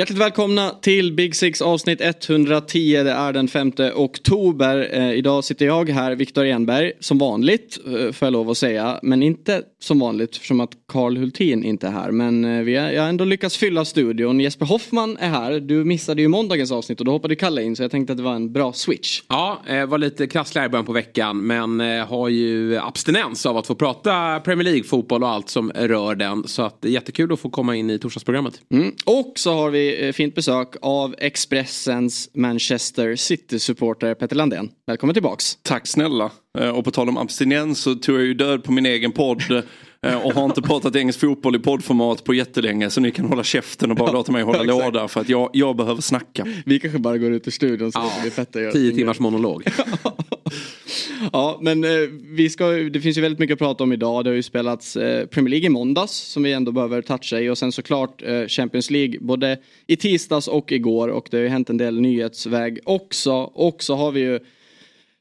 Hjärtligt välkomna till Big Six avsnitt 110. Det är den 5 oktober. Eh, idag sitter jag här, Viktor Enberg, som vanligt eh, får jag lov att säga. Men inte som vanligt eftersom att Karl Hultin inte är här. Men eh, vi har, jag har ändå lyckats fylla studion. Jesper Hoffman är här. Du missade ju måndagens avsnitt och då hoppade Kalle in så jag tänkte att det var en bra switch. Ja, eh, var lite krasslig i början på veckan men eh, har ju abstinens av att få prata Premier League-fotboll och allt som rör den. Så att det är jättekul att få komma in i torsdagsprogrammet. Mm. Och så har vi fint besök av Expressens Manchester City-supporter Petter Landén. Välkommen tillbaks. Tack snälla. Och på tal om abstinens så tog jag ju död på min egen podd. eh, Och har inte pratat engelsk fotboll i poddformat på jättelänge. Så ni kan hålla käften och bara låta mig hålla låda. För att jag, jag behöver snacka. Vi kanske bara går ut ur studion så låter vi Petter göra Tio sin timmars monolog. Ja, men eh, vi ska, det finns ju väldigt mycket att prata om idag. Det har ju spelats eh, Premier League i måndags som vi ändå behöver toucha i och sen såklart eh, Champions League både i tisdags och igår och det har ju hänt en del nyhetsväg också. Och så har vi ju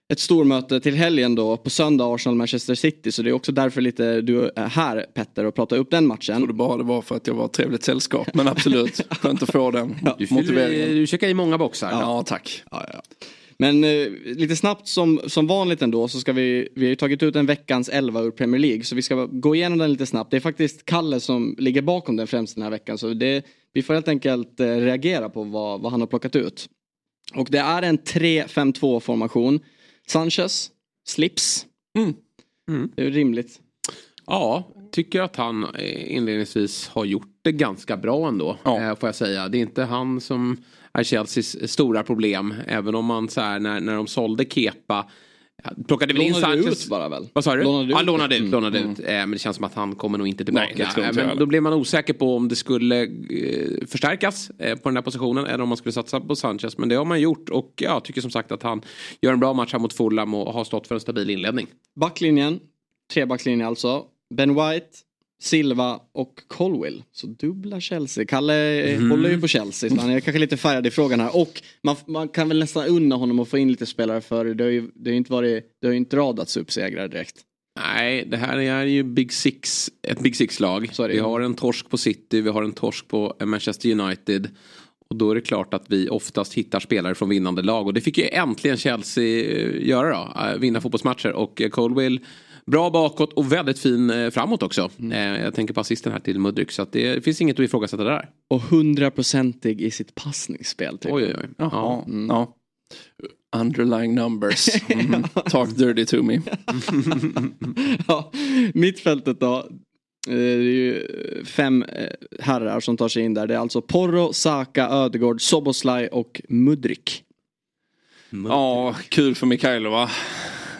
ett stormöte till helgen då på söndag Arsenal-Manchester City så det är också därför lite du är här Petter och pratar upp den Jag trodde matchen. bara det var för att jag var ett trevligt sällskap. Men absolut, skönt att få den Du, fyller, motiveringen. du checkar i många boxar. Ja, tack. Ja, ja. Men eh, lite snabbt som, som vanligt ändå så ska vi, vi har ju tagit ut en veckans elva ur Premier League så vi ska gå igenom den lite snabbt. Det är faktiskt Kalle som ligger bakom den främst den här veckan så det, vi får helt enkelt eh, reagera på vad, vad han har plockat ut. Och det är en 3-5-2 formation. Sanchez, slips. Mm. Mm. Det är rimligt. Ja, tycker att han eh, inledningsvis har gjort det ganska bra ändå. Ja. Eh, får jag säga. Det är inte han som är Chelseas stora problem. Även om man så här när, när de sålde Kepa. Plockade väl in Sanchez. ut bara väl? Vad sa du? Lånade ja, ut. lånade ut. Mm. Lånade ut. Eh, men det känns som att han kommer nog inte tillbaka. Nej, Eh, men då blev man osäker på om det skulle eh, förstärkas eh, på den här positionen. Eller om man skulle satsa på Sanchez. Men det har man gjort. Och jag tycker som sagt att han gör en bra match här mot Fulham och har stått för en stabil inledning. Backlinjen, trebackslinje alltså. Ben White, Silva och Colwill. Så dubbla Chelsea. Kalle Mm. håller ju på Chelsea så han är kanske lite färgad i frågan här. Och man, man kan väl nästan unna honom att få in lite spelare för det har ju, det har ju inte, varit, det har inte radats upp segrar direkt. Nej, det här är ju Big Six, ett Big Six-lag. Vi har en torsk på City, vi har en torsk på Manchester United. Och då är det klart att vi oftast hittar spelare från vinnande lag. Och det fick ju äntligen Chelsea eh, göra då. eh, Vinna fotbollsmatcher. Och eh, Colwill, bra bakåt och väldigt fin eh, framåt också. Mm. Eh, Jag tänker på assisten här till Mudryk. Så att det finns inget att ifrågasätta där. Och hundraprocentig i sitt passningsspel. Typ. Oj, oj, oj. Jaha, Ja. ja. Underlying numbers. Mm. Talk dirty to me. ja, mittfältet då. Eh, Det är ju fem herrar som tar sig in där. Det är alltså Porro, Saka, Ödegård, Soboslaj och Mudryk. Ja, kul för Mikailova.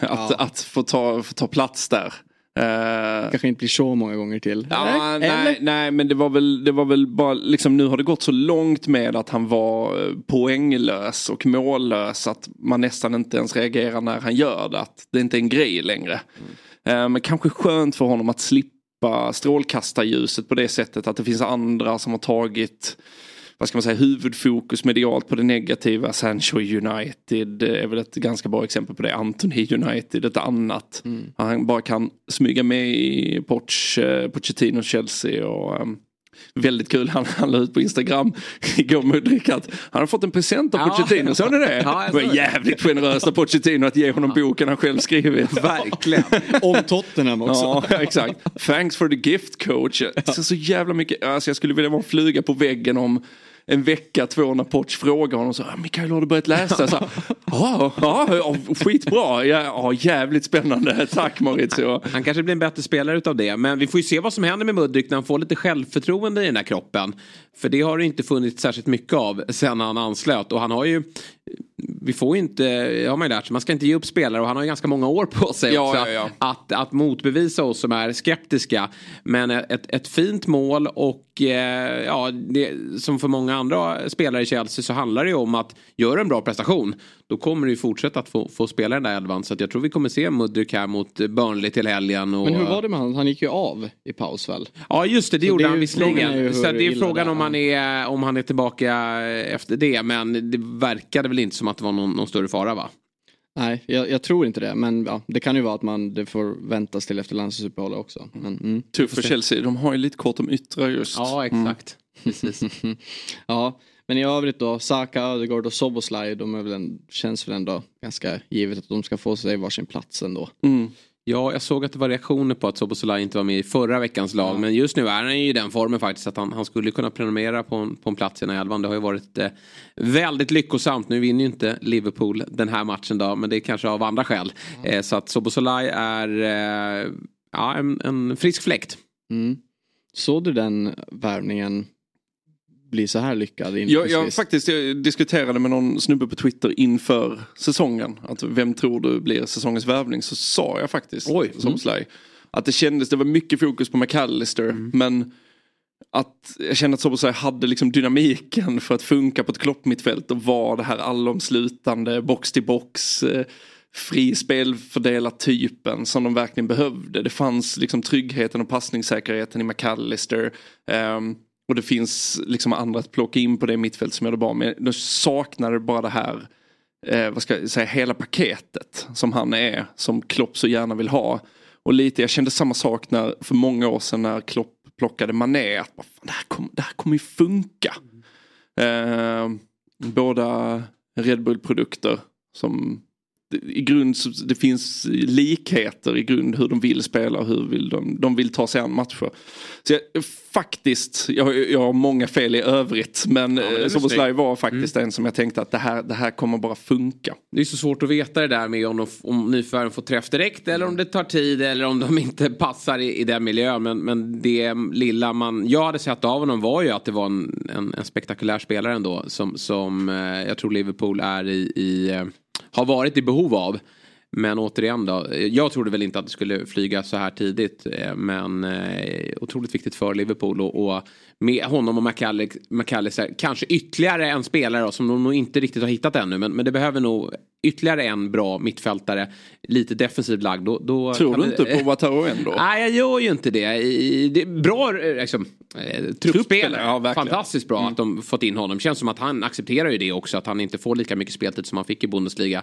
Att, Ja. att få, ta, få ta plats där. Eh, Kanske inte blir så många gånger till. Ja, nej, nej men det var väl, det var väl bara liksom nu har det gått så långt med att han var eh, poänglös och mållös att man nästan inte ens reagerar när han gör det. Att det inte är en grej längre. Eh, Men kanske skönt för honom att slippa strålkastarljuset på det sättet att det finns andra som har tagit vad ska man säga, huvudfokus medialt på det negativa. Sancho United är väl ett ganska bra exempel på det. Anthony United ett annat. Han bara kan smyga med i Poch, eh, Pochettino Chelsea och um, Väldigt kul, han, han la ut på Instagram igår Mudrik att han har fått en present av Ja. Pochettino, såg ni det? Ja, det var jävligt generöst av Pochettino att ge honom boken han själv skrivit. Verkligen. Om Tottenham också. Ja, exakt. Thanks for the gift coach. Så, så jävla mycket, alltså jag skulle vilja vara en fluga på väggen om en vecka, två när Poch frågar honom så, ah, Mikael har du börjat läsa? Så, ja, ja, ja, skitbra, ja, ja, jävligt spännande, tack Maurizio. Han kanske blir en bättre spelare utav det. Men vi får ju se vad som händer med Mudryk när han får lite självförtroende i den här kroppen. För det har det inte funnits särskilt mycket av sen han anslöt. Och han har ju... Vi får ju inte, har man ju lärt sig, man ska inte ge upp spelare och han har ju ganska många år på sig Ja, också ja, ja. Att, att motbevisa oss som är skeptiska. Men ett, ett fint mål och eh, ja, det, som för många andra spelare i Chelsea så handlar det ju om att göra en bra prestation. Då kommer du ju fortsätta att få, få spela den där elvan. Så jag tror vi kommer se Mudryk här mot Burnley till helgen. Och, Men hur var det med han? Han gick ju av i paus väl? Ja just det, det Så gjorde det han visserligen. Så det är frågan det om han, är, om han är tillbaka efter det. Men det verkade väl inte som att det var någon, någon större fara va? Nej, jag, jag tror inte det. Men ja, det kan ju vara att man det får väntas till efter landslagsuppehållet också. Men, mm. Tufft för Chelsea, de har ju lite kort om yttre just. Ja exakt. Precis. ja, men i övrigt då, Saka, Ödegaard och Soboslaj, de är väl en, känns väl ändå ganska givet att de ska få sig varsin plats ändå. Mm. Ja, jag såg att det var reaktioner på att Soboslaj inte var med i förra veckans lag. Men just nu är han ju i den formen faktiskt att han, han skulle kunna prenumerera på en, på en plats i den här elvan. Det har ju varit eh, väldigt lyckosamt. Nu vinner ju inte Liverpool den här matchen då, men det är kanske av andra skäl. Eh, så att Soboslaj är eh, ja, en, en frisk fläkt. Mm. Såg du den värvningen bli så här lyckad Jag, jag faktiskt jag diskuterade med någon snubbe på Twitter inför säsongen. Att vem tror du blir säsongens värvning? Så sa jag faktiskt Oj. som slaj. Att det kändes, det var mycket fokus på McAllister. Men att jag kände att Soboslaj hade liksom dynamiken för att funka på ett kloppmittfält och vara det här allomslutande box till box. Eh, fri spelfördelartypen som de verkligen behövde. Det fanns liksom tryggheten och passningssäkerheten i McAllister. Ehm, och det finns liksom andra att plocka in på det mittfält som gör det bra. Men de saknade bara det här, eh, vad ska jag säga, hela paketet som han är. Som Klopp så gärna vill ha. Och lite, jag kände samma sak när, för många år sedan när Klopp plockade Mané. Att bara, fan, det, här kom, det här kommer ju funka. Eh, båda Red Bull-produkter som i grund det finns likheter i grund hur de vill spela och hur vill de, de vill ta sig an matcher. Så jag, faktiskt, jag, jag har många fel i övrigt men, men ja, den är Soboslaj var faktiskt en som jag tänkte att det här, det här kommer bara funka. Det är så svårt att veta det där med om, de, om nyförvärven får träff direkt eller om det tar tid eller om de inte passar i, i den miljön. Men, men det lilla man, jag hade sett av honom var ju att det var en, en, en spektakulär spelare ändå. Som, som eh, jag tror Liverpool är i, i eh, har varit i behov av. Men återigen då, jag trodde väl inte att det skulle flyga så här tidigt. Eh, men eh, otroligt viktigt för Liverpool och, och med honom och McAllister kanske ytterligare en spelare då, som de nog inte riktigt har hittat ännu. Men, men det behöver nog ytterligare en bra mittfältare, lite defensivt lagd. Då, då Tror du det- inte på Wataru ändå? Nej, jag gör ju inte det. Det är bra eh, liksom, eh, truppspel. ja. Fantastiskt bra att de fått in honom. Känns som att han accepterar ju det också. Att han inte får lika mycket speltid som han fick i Bundesliga.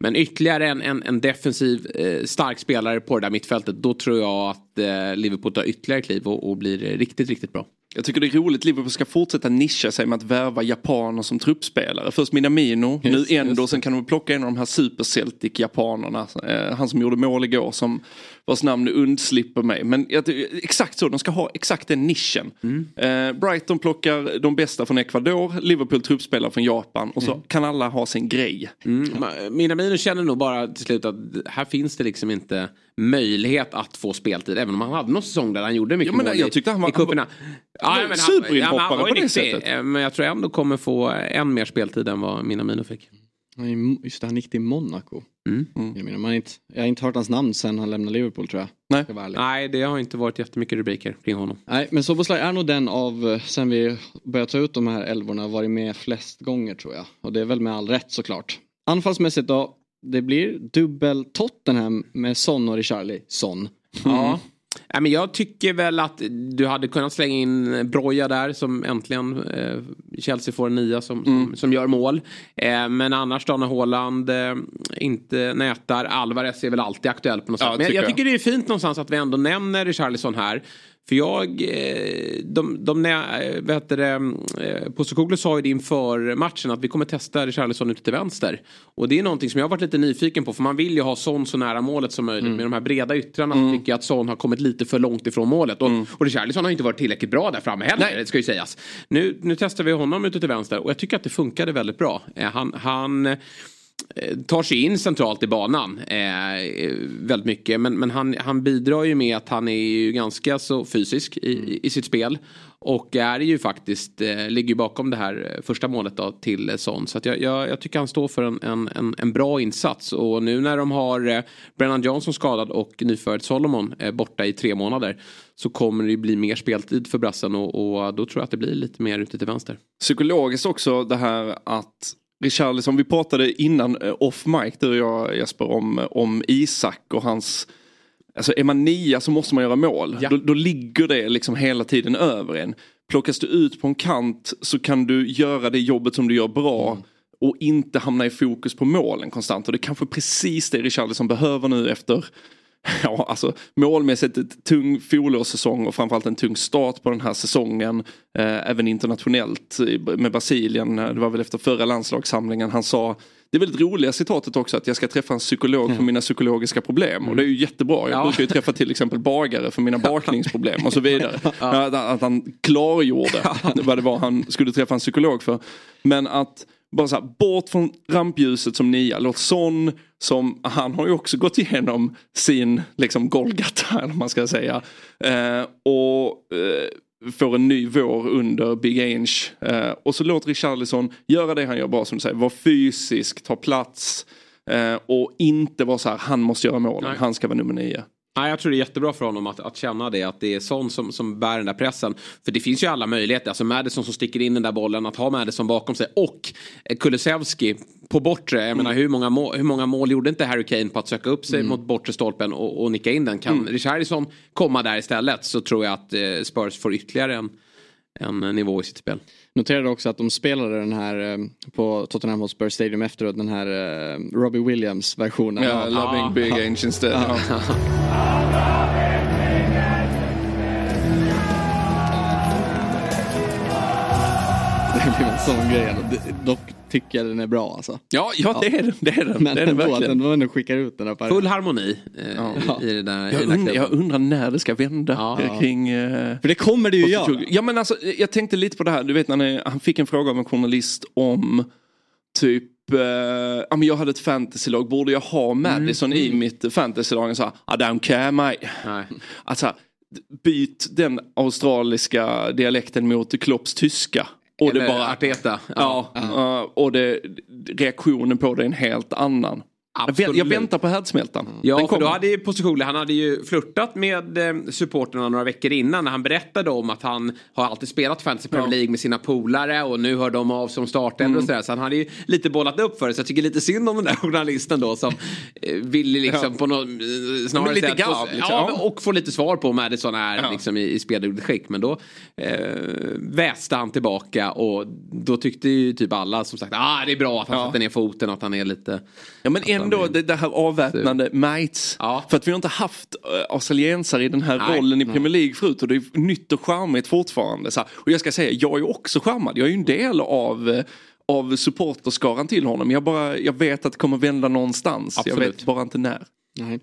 Men ytterligare en, en, en defensiv eh, stark spelare på det där mittfältet. Då tror jag att eh, Liverpool tar ytterligare kliv och, och blir riktigt, riktigt bra. Jag tycker det är roligt, Liverpool ska fortsätta nischa sig med att värva japaner som truppspelare. Först Minamino, nu Just, Endo, just. sen kan de plocka en av de här super celtic japanerna. Eh, han som gjorde mål igår som vars namn undslipper mig. Men exakt så, de ska ha exakt den nischen. Eh, Brighton plockar de bästa från Ecuador, Liverpool truppspelare från Japan och så kan alla ha sin grej. Mm. Minamino känner nog bara till slut att här finns det liksom inte möjlighet att få speltid. Även om han hade någon säsong där han gjorde mycket Ja, men mål jag tyckte han var- i cuperna. men superinhoppare ju på det sättet. eh, Men jag tror ändå kommer få än mer speltid än vad Minamino fick. Just det, han gick till Monaco. Mm. Jag, menar, man inte, jag har inte hört hans namn sen han lämnade Liverpool tror jag. Nej. Nej, det har inte varit jättemycket rubriker kring honom. Nej, men Soboslaj är nog den av, sen vi började ta ut de här älvorna, varit med flest gånger tror jag. Och det är väl med all rätt såklart. Anfallsmässigt då, det blir dubbel Tottenham med Son och Richarlison. Ja. Nej, men jag tycker väl att du hade kunnat slänga in Broja där som äntligen eh, Chelsea får en nia som, som, som gör mål. Eh, men annars då när Haaland eh, inte nätar. Alvarez är väl alltid aktuell på något Ja, sätt. Men tycker jag jag. tycker det är fint någonstans att vi ändå nämner Richarlison här. För jag, eh, de, de, eh, heter det, eh, Postecoglou sa ju det inför matchen att vi kommer testa Richarlison ute till vänster. Och det är någonting som jag har varit lite nyfiken på för man vill ju ha Son så nära målet som möjligt. Med de här breda yttrarna så tycker jag att Son har kommit lite för långt ifrån målet. Och, och Richarlison har inte varit tillräckligt bra där framme heller, det ska ju sägas. Nu, nu testar vi honom ute till vänster och jag tycker att det funkade väldigt bra. Han, han tar sig in centralt i banan eh, väldigt mycket. Men, men han, han bidrar ju med att han är ju ganska så fysisk i, i sitt spel. Och är ju faktiskt, eh, ligger ju bakom det här eh, första målet då till Son. Så jag, jag, jag, tycker han står för en, en, en, bra insats. Och nu när de har eh, Brennan Johnson skadad och nyfödd Solomon eh, borta i tre månader. Så kommer det bli mer speltid för brassen och, och då tror jag att det blir lite mer ute till vänster. Psykologiskt också det här att Richarlison, vi pratade innan eh, off mic du och jag Jesper om, om Isak och hans Alltså är man nia så måste man göra mål. Ja. Då, då, ligger det liksom hela tiden över en. Plockas du ut på en kant så kan du göra det jobbet som du gör bra. Mm. Och inte hamna i fokus på målen konstant. Och det är kanske precis det Richarlison behöver nu efter Ja, alltså målmässigt ett tung fjolårssäsong och framförallt en tung start på den här säsongen. Eh, även internationellt med Brasilien. Det var väl efter förra landslagssamlingen han sa det är väldigt roliga citatet också att jag ska träffa en psykolog för mina psykologiska problem. Och det är ju jättebra. Jag ja. brukar ju träffa till exempel bagare för mina bakningsproblem och så vidare. Ja. Att, att han klargjorde vad det var han skulle träffa en psykolog för. Men att bara så här, bort från rampljuset som nia. Låt sån som, han har ju också gått igenom sin liksom Golgata, eller man ska säga. Eh, och eh, får en ny vår under Big Ange. Eh, och så låter Richarlison göra det han gör bra som du säger. Vara fysisk, ta plats. Eh, och inte vara så här, han måste göra målen, han ska vara nummer nio. Ja, jag tror det är jättebra för honom att, att känna det. Att det är sån som, som bär den där pressen. För det finns ju alla möjligheter. Alltså Madison som sticker in den där bollen. Att ha Madison bakom sig. Och Kulusevski på bortre. Jag mm. menar hur många, mål, hur många mål gjorde inte Harry Kane på att söka upp sig mm. mot bortre stolpen och, och nicka in den. Kan mm. Richarlison komma där istället så tror jag att eh, Spurs får ytterligare en, en nivå i sitt spel. Noterade också att de spelade den här eh, på Tottenham Hotspur Stadium efteråt, den här uh, Robbie Williams versionen. Ja, Loving ah. Big Ancient Dead. Det blev en sån grej. Dock tycker jag den är bra alltså. Ja, ja det är den. Det är den. Men det är den ändå, att den ändå skickar ut den där Full harmoni eh, ja. i, det där, jag, undrar, jag undrar när det ska vända ja. kring... Eh, För det kommer det ju göra. Ja men alltså jag tänkte lite på det här. Du vet när han fick en fråga av en journalist om typ uh, ja, men jag hade ett fantasylag, borde jag ha Madison mm. i mitt fantasylag? Han sa, I don't care mate. Nej. Alltså, byt den australiska dialekten mot Klopps tyska. Och Eller det bara, Arteta. Ja, ja. och det, reaktionen på det är en helt annan. Absolut. Jag väntar på härdsmältan. Ja, för då hade ju Postecoglou, han hade ju flörtat med eh, supporterna några veckor innan när han berättade om att han har alltid spelat Fantasy Premier League med sina polare och nu hör de av som startelva mm. och sådär. Så han hade ju lite bollat upp för det. Så jag tycker lite synd om den där journalisten då som eh, ville liksom ja. på något eh, snarare lite sätt. Gav, liksom. Ja, och få lite svar på om Madison är ja. liksom i, i speludugligt skick. Men då eh, väste han tillbaka och då tyckte ju typ alla som sagt ah, det är bra att han ja. sätter ner foten och att han är lite... Ja men ändå det, det här avväpnande mates. Ja. För att vi har inte haft uh, australiensare i den här Nej. rollen i Premier League förut och det är nytt och charmigt fortfarande. Så Och jag ska säga, jag är också charmad. Jag är ju en del av uh, av supporterskaran till honom. Jag, bara, jag vet att det kommer vända någonstans. Absolut. Jag vet bara inte när. Nej.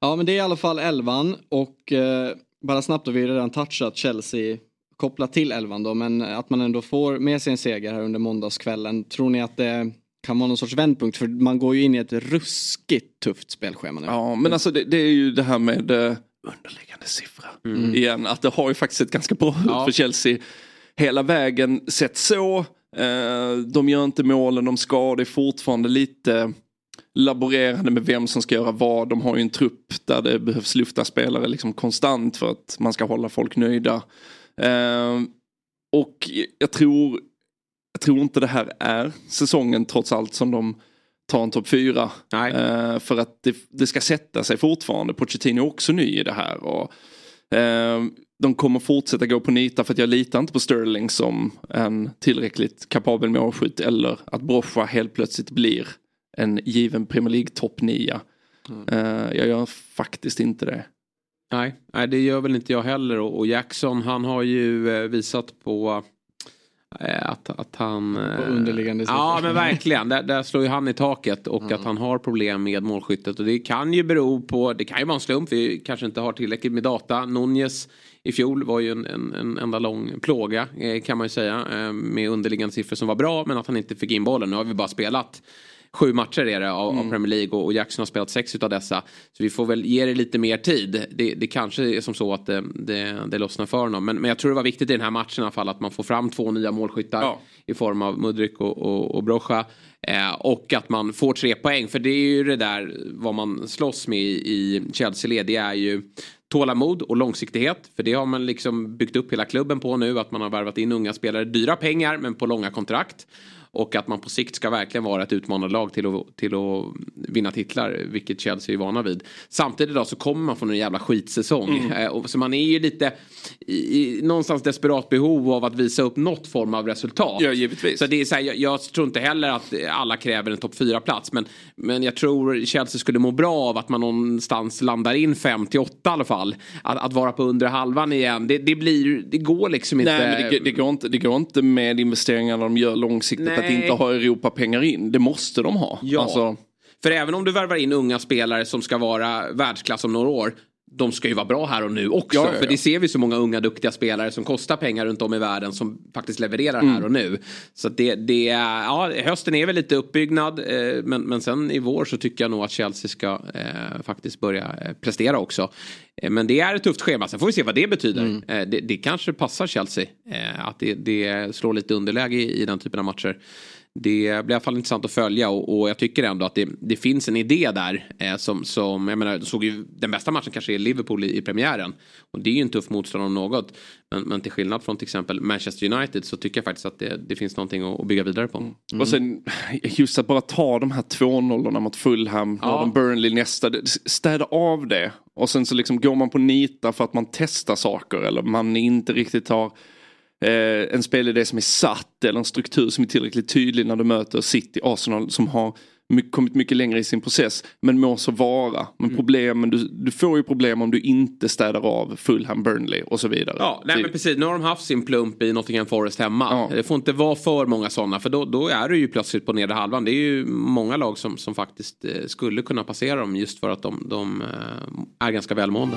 Ja men det är i alla fall elvan och eh, bara snabbt har vi redan touchat Chelsea kopplat till elvan då men att man ändå får med sig en seger här under måndagskvällen. Tror ni att det kan vara någon sorts vändpunkt för man går ju in i ett ruskigt tufft spelschema nu. Ja men alltså det, det är ju det här med uh, underliggande siffra. Mm. Igen att det har ju faktiskt sett ganska bra ut för Chelsea. Hela vägen sett så. Uh, de gör inte målen de ska. Det är fortfarande lite laborerande med vem som ska göra vad. De har ju en trupp där det behövs lyfta spelare liksom konstant för att man ska hålla folk nöjda. Uh, och jag tror jag tror inte det här är säsongen trots allt som de tar en topp fyra. Uh, för att det, det, ska sätta sig fortfarande. Pochettino är också ny i det här. Och, uh, de kommer fortsätta gå på nita för att jag litar inte på Sterling som en tillräckligt kapabel målskytt eller att Brocha helt plötsligt blir en given Premier League topp nia. Mm. Uh, jag gör faktiskt inte det. Nej, nej, det gör väl inte jag heller och Jackson han har ju visat på Eh, att, att han... På eh, underliggande Ja men verkligen. Där, där slår ju han i taket och mm. att han har problem med målskyttet. Och det kan ju bero på, det kan ju vara en slump, vi kanske inte har tillräckligt med data. Nunez i fjol var ju en, en, en enda lång plåga kan man ju säga. Med underliggande siffror som var bra men att han inte fick in bollen. Nu har vi bara spelat Sju matcher är det av, mm. av Premier League och, och, Jackson har spelat sex av dessa. Så vi får väl ge det lite mer tid. Det, det kanske är som så att det, det, det lossnar för honom. Men, men jag tror det var viktigt i den här matchen i alla fall att man får fram två nya målskyttar ja. i form av Mudrik och, och, och Brocha. Eh, och att man får tre poäng. För det är ju det där vad man slåss med i Chelsea-led. Det är ju tålamod och långsiktighet. För det har man liksom byggt upp hela klubben på nu. Att man har värvat in unga spelare. Dyra pengar men på långa kontrakt. Och att man på sikt ska verkligen vara ett utmanarlag till att, till att vinna titlar. Vilket Chelsea är vana vid. Samtidigt då så kommer man från en jävla skitsäsong. Mm. Eh, så man är ju lite i, i någonstans desperat behov av att visa upp något form av resultat. Ja, givetvis. Så det är så här, jag, jag, tror inte heller att alla kräver en topp 4-plats. Men, men jag tror Chelsea skulle må bra av att man någonstans landar in 5 till 8 i alla fall. Att, att vara på under halvan igen. Det, det, blir, det går liksom inte. Nej, men det, det, går inte. Det går inte med investeringarna de gör långsiktigt. Nej. Att inte ha Europa-pengar in. Det måste de ha. Ja. Alltså... För även om du värvar in unga spelare som ska vara världsklass om några år de ska ju vara bra här och nu också. Ja, ja, ja. För det ser vi så många unga duktiga spelare som kostar pengar runt om i världen som faktiskt levererar mm. här och nu. Så det, det, ja, hösten är väl lite uppbyggnad. Eh, men, men sen i vår så tycker jag nog att Chelsea ska eh, faktiskt börja eh, prestera också. Eh, men det är ett tufft schema. Sen får vi se vad det betyder. Mm. Eh, det, det, kanske passar Chelsea. Eh, att det, det slår lite underläge i, i den typen av matcher det blir i alla fall intressant att följa och, och jag tycker ändå att det, det finns en idé där. Eh, som, som, jag menar, såg ju, den bästa matchen kanske är Liverpool i, i premiären. Och det är ju en tuff motstånd om något. Men, men, till skillnad från till exempel Manchester United så tycker jag faktiskt att det, det finns någonting att, att, bygga vidare på. Mm. Och sen just att bara ta de här två nollorna mot Fulham, ja. Burnley nästa, städa av det. Och sen så liksom går man på nita för att man testar saker eller man inte riktigt har en spelidé som är satt eller en struktur som är tillräckligt tydlig när du möter City, Arsenal som har kommit mycket längre i sin process. Men må så vara. Men mm. problemen, du, du, får ju problem om du inte städar av Fulham, Burnley och så vidare. Ja, nej, men precis. Nu har de haft sin plump i Nottingham Forest hemma. Ja. Det får inte vara för många sådana för då, då är du ju plötsligt på nedre halvan. Det är ju många lag som, som faktiskt eh, skulle kunna passera dem just för att de, de eh, är ganska välmående.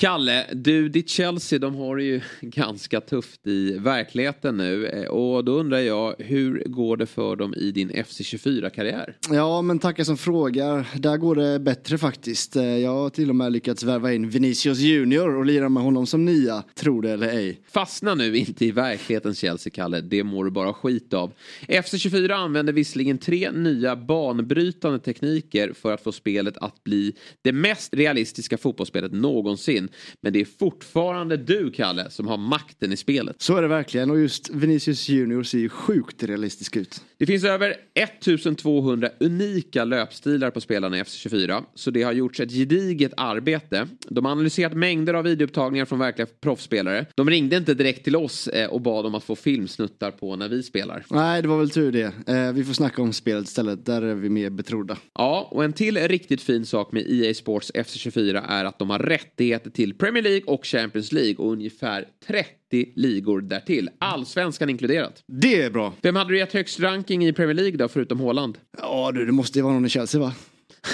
Kalle, du, ditt Chelsea, de har det ju ganska tufft i verkligheten nu. Eh, och då undrar jag, hur går det för dem i din FC24-karriär? Ja, men tackar som frågar. Där går det bättre faktiskt. Eh, jag har till och med lyckats värva in Vinicius Junior och lira med honom som nia, tro det eller ej. Fastna nu inte i verklighetens Chelsea, Kalle. Det mår du bara skit av. FC24 använder visserligen tre nya banbrytande tekniker för att få spelet att bli det mest realistiska fotbollsspelet någonsin. Men det är fortfarande du, Kalle, som har makten i spelet. Så är det verkligen och just Vinicius Junior ser ju sjukt realistisk ut. Det finns över 1200 unika löpstilar på spelarna i FC24. Så det har gjorts ett gediget arbete. De har analyserat mängder av videoupptagningar från verkliga proffsspelare. De ringde inte direkt till oss eh, och bad om att få filmsnuttar på när vi spelar. Nej, det var väl tur det. Eh, vi får snacka om spelet istället. Där är vi mer betrodda. Ja, och en till riktigt fin sak med EA Sports FC24 är att de har rättigheter till Premier League och Champions League och ungefär 30 ligor därtill. Allsvenskan inkluderat. Det är bra. Vem hade du gett högst ranking i Premier League då, förutom Håland? Ja du, det måste ju vara någon i Chelsea va?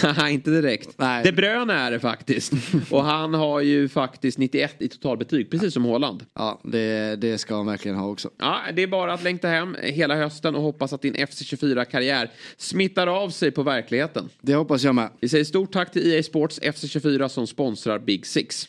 inte direkt. Nej. De Bruyne är det faktiskt. och han har ju faktiskt 91 i totalbetyg, precis som Håland. Ja, det, det ska han verkligen ha också. Ja, det är bara att längta hem hela hösten och hoppas att din FC24-karriär smittar av sig på verkligheten. Det hoppas jag med. Vi säger stort tack till EA Sports FC24 som sponsrar Big Six.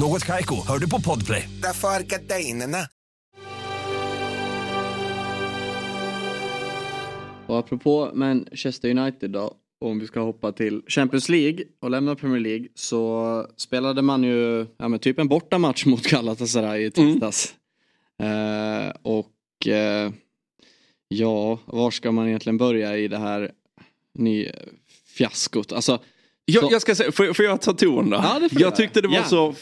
Något kajko, hör du på podplay. Därför är gardinerna. Och apropå Manchester United då. Om vi ska hoppa till Champions League och lämna Premier League så spelade man ju ja, men typ en bortamatch mot Galatasaray i tisdags. Mm. Eh, och eh, ja, var ska man egentligen börja i det här ny fiaskot? Alltså, jag, jag ska säga, får, får jag ta ton då? Ja, jag tyckte det var ja. så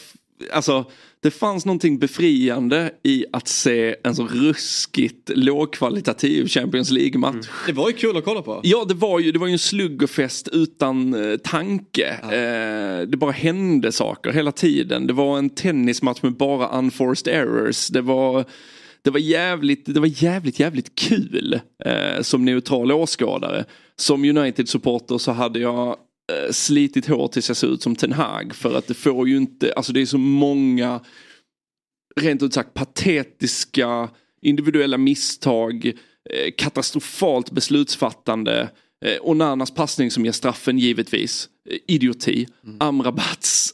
alltså, det fanns någonting befriande i att se en så ruskigt lågkvalitativ Champions League-match. Mm. Det var ju kul att kolla på. Ja, det var ju, det var ju en sluggerfest utan eh, tanke. Ja. Eh, det bara hände saker hela tiden. Det var en tennismatch med bara unforced errors. Det var det var jävligt, det var jävligt, jävligt kul eh, som neutral åskådare. Som United-supporter så hade jag slitit hår tills jag ser ut som Ten Hag för att det får ju inte, alltså det är så många rent ut sagt patetiska individuella misstag, eh, katastrofalt beslutsfattande, eh, Onanas passning som ger straffen givetvis, idioti, mm. Amrabats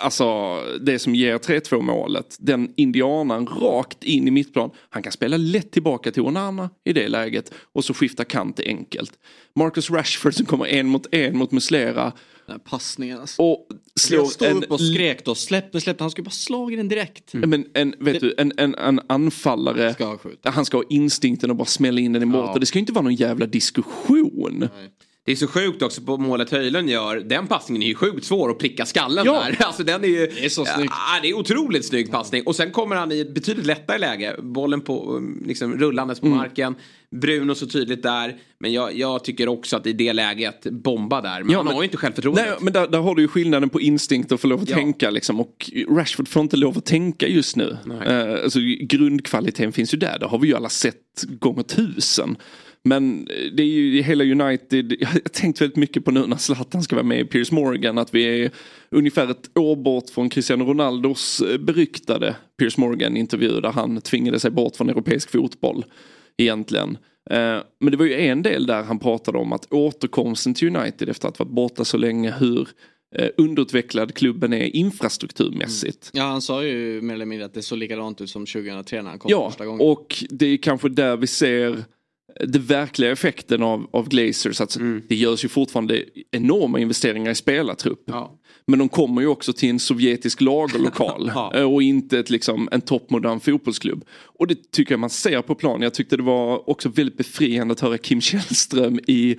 Alltså det som ger 3-2 målet. Den indianen rakt in i mittplan. Han kan spela lätt tillbaka till Onana i det läget. Och så skifta kant enkelt. Marcus Rashford som kommer en mot en mot Muslera. Den passningen alltså. Och slår jag stod en... upp och skrek då. Släpp, släpp. Han skulle bara slagit den direkt. Mm. Men en, vet du, en, en, en anfallare. Ska han ska ha instinkten och bara smälla in den i mål. Ja. Det ska inte vara någon jävla diskussion. Nej. Det är så sjukt också på målet Höjlund gör. Den passningen är ju sjukt svår att pricka skallen ja. där. Alltså den är ju... Det är så snyggt. Ja, det är otroligt snygg passning. Och sen kommer han i ett betydligt lättare läge. Bollen på, liksom rullandes på mm. marken. Bruno så tydligt där. Men jag, jag, tycker också att i det läget, bomba där. Men ja, han men, har ju inte självförtroende. Nej, men där, där, har du ju skillnaden på instinkt och få lov att ja. tänka liksom. Och Rashford får inte lov att tänka just nu. Uh, alltså, grundkvaliteten finns ju där. Det har vi ju alla sett gånger tusen. Men det är ju hela United, jag har tänkt väldigt mycket på nu när Zlatan ska vara med i Piers Morgan att vi är ungefär ett år bort från Cristiano Ronaldos eh, beryktade Piers Morgan intervju där han tvingade sig bort från europeisk fotboll egentligen. Eh, men det var ju en del där han pratade om att återkomsten till United efter att ha varit borta så länge hur eh, underutvecklad klubben är infrastrukturmässigt. Mm. Ja han sa ju mer eller mindre att det såg likadant ut som 2003 när han kom ja, första gången. Ja och det är kanske där vi ser den verkliga effekten av, av Glazers. Att mm. Det görs ju fortfarande enorma investeringar i spelartrupp. Ja. Men de kommer ju också till en sovjetisk lagerlokal ja. Eh, och inte ett, liksom, en toppmodern fotbollsklubb. Och det tycker jag man ser på plan. Jag tyckte det var också väldigt befriande att höra Kim Källström i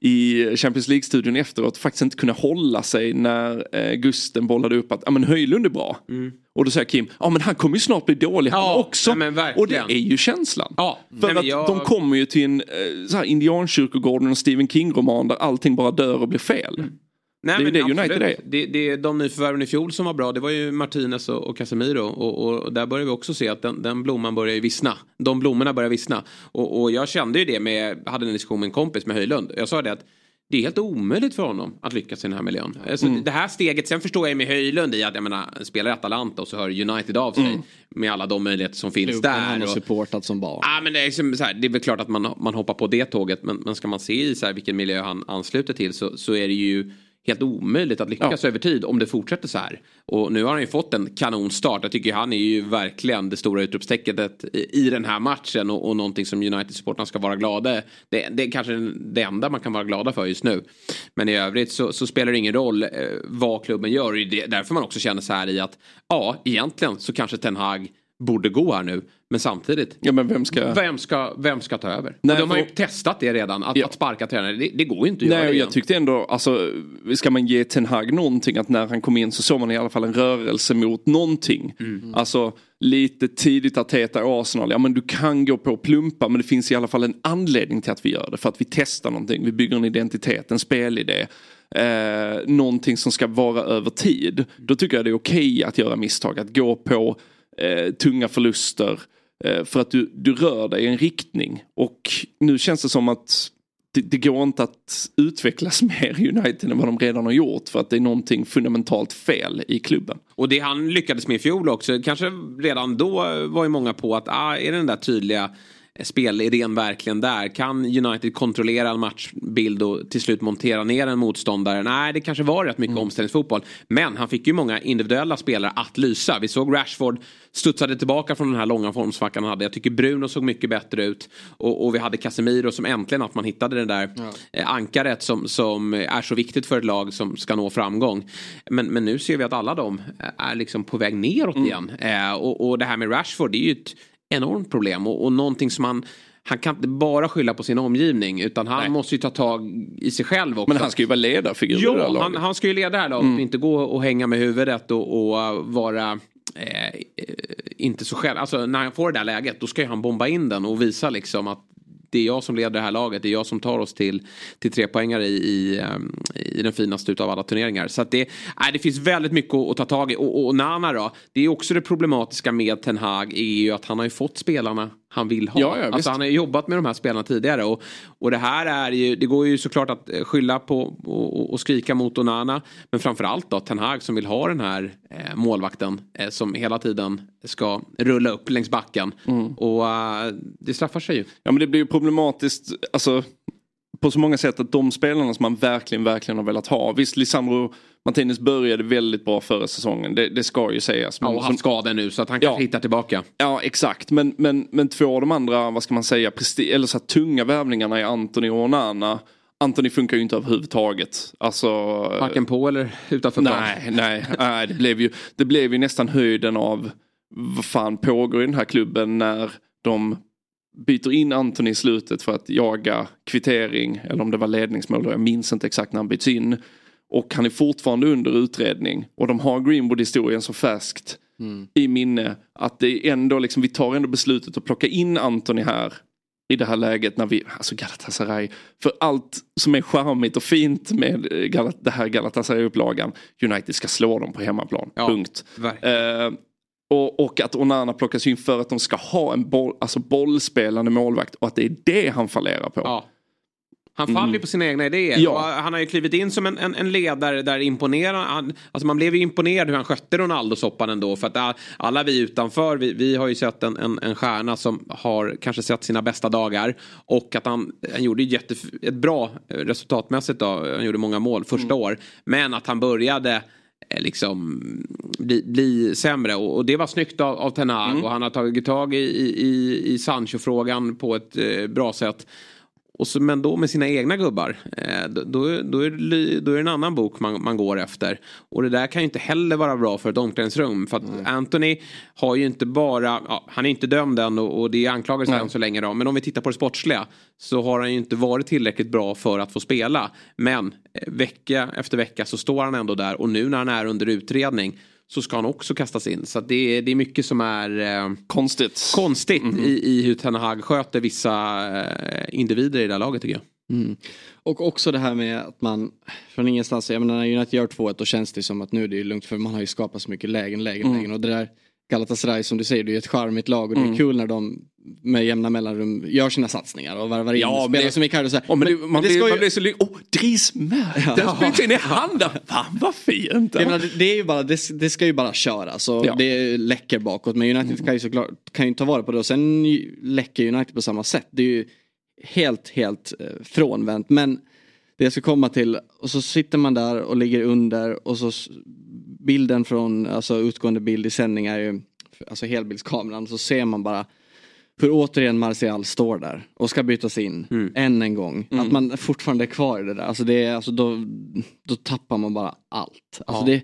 i Champions League-studion efteråt faktiskt inte kunna hålla sig när eh, Gusten bollade upp att ja men Höjlund är bra. Mm. Och då säger Kim, ja men han kommer ju snart bli dålig han också. Nej, och det är ju känslan. Ja, För nej, att jag... de kommer ju till en eh, så här, indiankyrkogården och Stephen King-roman där allting bara dör och blir fel. Mm. Nej, det är ju det United är. Det, det, de nyförvärven i fjol som var bra det var ju Martinez och, och Casemiro. Och, och, där börjar vi också se att den, den blomman börjar ju vissna. De blommorna börjar vissna. Och, och jag kände ju det med, hade en diskussion med en kompis med Höjlund. Jag sa det att det är helt omöjligt för honom att lyckas i den här miljön. Alltså, mm. Det här steget, sen förstår jag med Höjlund i att jag menar, spelar Atalanta och så hör United av sig. Mm. Med alla de möjligheter som finns Klubben där. Han har supportat som barn. Ja, men det, är liksom så här, det är väl klart att man, man hoppar på det tåget. Men, men ska man se i så här, vilken miljö han ansluter till så, så är det ju helt omöjligt att lyckas ja. över tid om det fortsätter så här. Och nu har han ju fått en kanonstart. Jag tycker han är ju verkligen det stora utropstecknet i den här matchen och, och någonting som United-supportrarna ska vara glada. Det, det är kanske det enda man kan vara glada för just nu. Men i övrigt så, så spelar det ingen roll eh, vad klubben gör. Det är därför man också känner så här i att ja, egentligen så kanske Ten Hag borde gå här nu. Men samtidigt, ja, men vem, ska... Vem, ska, vem ska ta över? Nej, de har ju testat det redan, att, ja. att sparka tränare. Det, det, går ju inte att Nej, göra det Jag tyckte ändå, alltså, ska man ge Ten Hag någonting, att när han kom in så såg man i alla fall en rörelse mot någonting. Mm. Alltså lite tidigt att heta Arsenal, ja men du kan gå på plumpa men det finns i alla fall en anledning till att vi gör det. För att vi testar någonting, vi bygger en identitet, en spelidé. Eh, någonting som ska vara över tid. Då tycker jag det är okej okay att göra misstag, att gå på eh, tunga förluster. Eh, för att du, du rör dig i en riktning. Och nu känns det som att det, det, går inte att utvecklas mer i United än vad de redan har gjort för att det är någonting fundamentalt fel i klubben. Och det han lyckades med i fjol också, kanske redan då var ju många på att ah, är det den där tydliga spelidén verkligen där? Kan United kontrollera en matchbild och till slut montera ner en motståndare? Nej, det kanske var rätt mycket mm. omställningsfotboll. Men han fick ju många individuella spelare att lysa. Vi såg Rashford studsade tillbaka från den här långa formsvackan han hade. Jag tycker Bruno såg mycket bättre ut. Och, och vi hade Casemiro som äntligen att man hittade det där ja. Eh, ankaret som, som är så viktigt för ett lag som ska nå framgång. Men, men nu ser vi att alla de är liksom på väg neråt mm. igen. Eh, och, och det här med Rashford det är ju ett enormt problem och, och någonting som han han kan inte bara skylla på sin omgivning utan han Nej. måste ju ta tag i sig själv också. Men han ska ju vara ledarfigur i det här laget. Han, han ska ju leda det här laget mm. och inte gå och hänga med huvudet och, och vara eh, eh, inte så själv. Alltså när han får det där läget då ska ju han bomba in den och visa liksom att det är jag som leder det här laget. Det är jag som tar oss till, till tre poängar i, i, ehm, i den finaste av alla turneringar. Så att det, nej, det finns väldigt mycket att, att ta tag i. Och, och, Nana då. Det är också det problematiska med Ten Hag är ju att han har ju fått spelarna han vill ha. Ja, ja, alltså han har jobbat med de här spelarna tidigare. Och, och det här är ju, det går ju såklart att eh, skylla på och, och skrika mot Onana. Men framförallt då Ten Hag som vill ha den här eh, målvakten eh, som hela tiden ska rulla upp längs backen. Mm. Och uh, det straffar sig ju. Ja men det blir ju problematiskt. Alltså på så många sätt att de spelarna som man verkligen, verkligen har velat ha. Visst, Lisandro Martinez började väldigt bra förra säsongen. Det, det ska ju sägas. Men, ja, och haft skador nu så att han kanske ja, hittar tillbaka. Ja, exakt. Men, men, men två av de andra, vad ska man säga, eller så här, tunga värvningarna är Anthony och Onana. Anthony funkar ju inte överhuvudtaget. Alltså, Varken på eller utanför Nej, nej, nej det, blev ju, det blev ju nästan höjden av vad fan pågår i den här klubben när de byter in Anthony i slutet för att jaga kvittering eller om det var ledningsmål. Jag minns inte exakt när han byts in. Och han är fortfarande under utredning. Och de har Greenwood-historien så färskt mm. i minne. Att det är ändå liksom, vi tar ändå beslutet att plocka in Anthony här. I det här läget när vi, alltså Galatasaray. För allt som är charmigt och fint med eh, Galat, det här Galatasaray-upplagan. United ska slå dem på hemmaplan. Ja, Punkt. Och, och, att Onana plockas in för att de ska ha en boll, alltså bollspelande målvakt och att det är det han fallerar på. Ja. Han faller mm. på sina egna idéer. Ja. Han har ju klivit in som en, en, en ledare där imponerar. Han, alltså man blev ju imponerad hur han skötte Ronaldo-soppan ändå. För att alla vi utanför, vi, vi har ju sett en, en, en stjärna som har kanske sett sina bästa dagar. Och att han, han gjorde jätte, ett bra resultatmässigt då. Han gjorde många mål första mm. år. Men att han började liksom bli, bli sämre och, och, det var snyggt av, av Ten Hag mm. och han har tagit tag i, i, i Sancho-frågan på ett eh, bra sätt. Och så, men då med sina egna gubbar. Eh, då, då, är det, då är det en annan bok man, man går efter. Och det där kan ju inte heller vara bra för ett omklädningsrum. För att mm. Anthony har ju inte bara, ja, han är inte dömd än och, och det är anklagelser än så länge då. Men om vi tittar på det sportsliga så har han ju inte varit tillräckligt bra för att få spela. Men eh, vecka efter vecka så står han ändå där och nu när han är under utredning så ska han också kastas in. Så det, är, det är mycket som är eh, konstigt, konstigt mm i, i hur Ten Hag sköter vissa eh, individer i det här laget tycker jag. Mm. Och också det här med att man från ingenstans, jag menar när United gör 2-1 då känns det som att nu är det lugnt för man har ju skapat så mycket lägen, lägen, mm. lägen och det där Galatasaray som du säger, det är ett charmigt lag och det är mm. kul när de med jämna mellanrum gör sina satsningar och varvar in ja, spelar som Icardi. Oh, men, men, man, blir, ju... man blir så lycklig. Oh, Dries med! Ja. Den spelar in i handen. Fan vad fint! Ja. Menar, det, är ju bara, det, det, ska ju bara köras och ja. det läcker bakåt. Men United mm. kan ju såklart kan ju ta vara på det och sen läcker United på samma sätt. Det är ju helt, helt eh, frånvänt. Men det jag ska komma till och så sitter man där och ligger under och så bilden från, alltså utgående bild i sändning är ju, alltså helbildskameran så ser man bara hur återigen Martial står där och ska bytas in mm. än en gång. Mm. Att man fortfarande är kvar i det där. Alltså det är, alltså då, då tappar man bara allt. Alltså ja. det,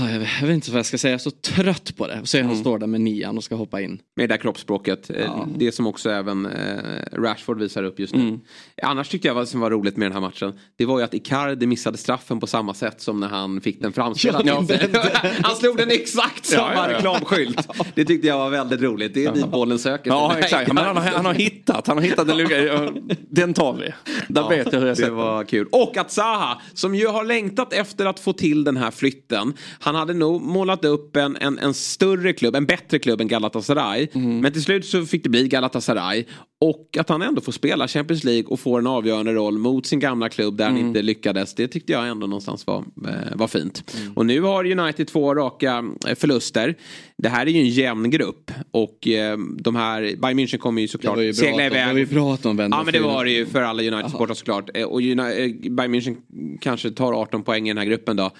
jag vet, jag vet, inte vad jag ska säga, jag är så trött på det. Så mm. han står där med nian och ska hoppa in. Med det där kroppsspråket. Eh, ja. Det som också även eh, Rashford visar upp just nu. Mm. Annars tyckte jag vad som var roligt med den här matchen. Det var ju att Icardi missade straffen på samma sätt som när han fick den framspelad. Ja, han slog den exakt samma ja, ja, reklamskylt. Det tyckte jag var väldigt roligt. Det är dit bollen söker. Ja exakt. Men han, har, han har hittat, han har hittat en lucka. Den tar vi. Där vet jag hur jag Det var kul. Och att Zaha, som ju har längtat efter att få till den här flytten. Han hade nog målat upp en, en, en större klubb, en bättre klubb än Galatasaray. Mm. Men till slut så fick det bli Galatasaray. Och att han ändå får spela Champions League och får en avgörande roll mot sin gamla klubb där han inte lyckades. Det tyckte jag ändå någonstans var, eh, var fint. Och nu har United två raka eh, förluster. Det här är ju en jämn grupp. Och eh, de här, Bayern München kommer ju såklart ju segla de, det var iväg. ju bra att de vände Ja men det var det ju för alla United-supportrar såklart. Och Bayern München kanske tar 18 poäng i den här gruppen då.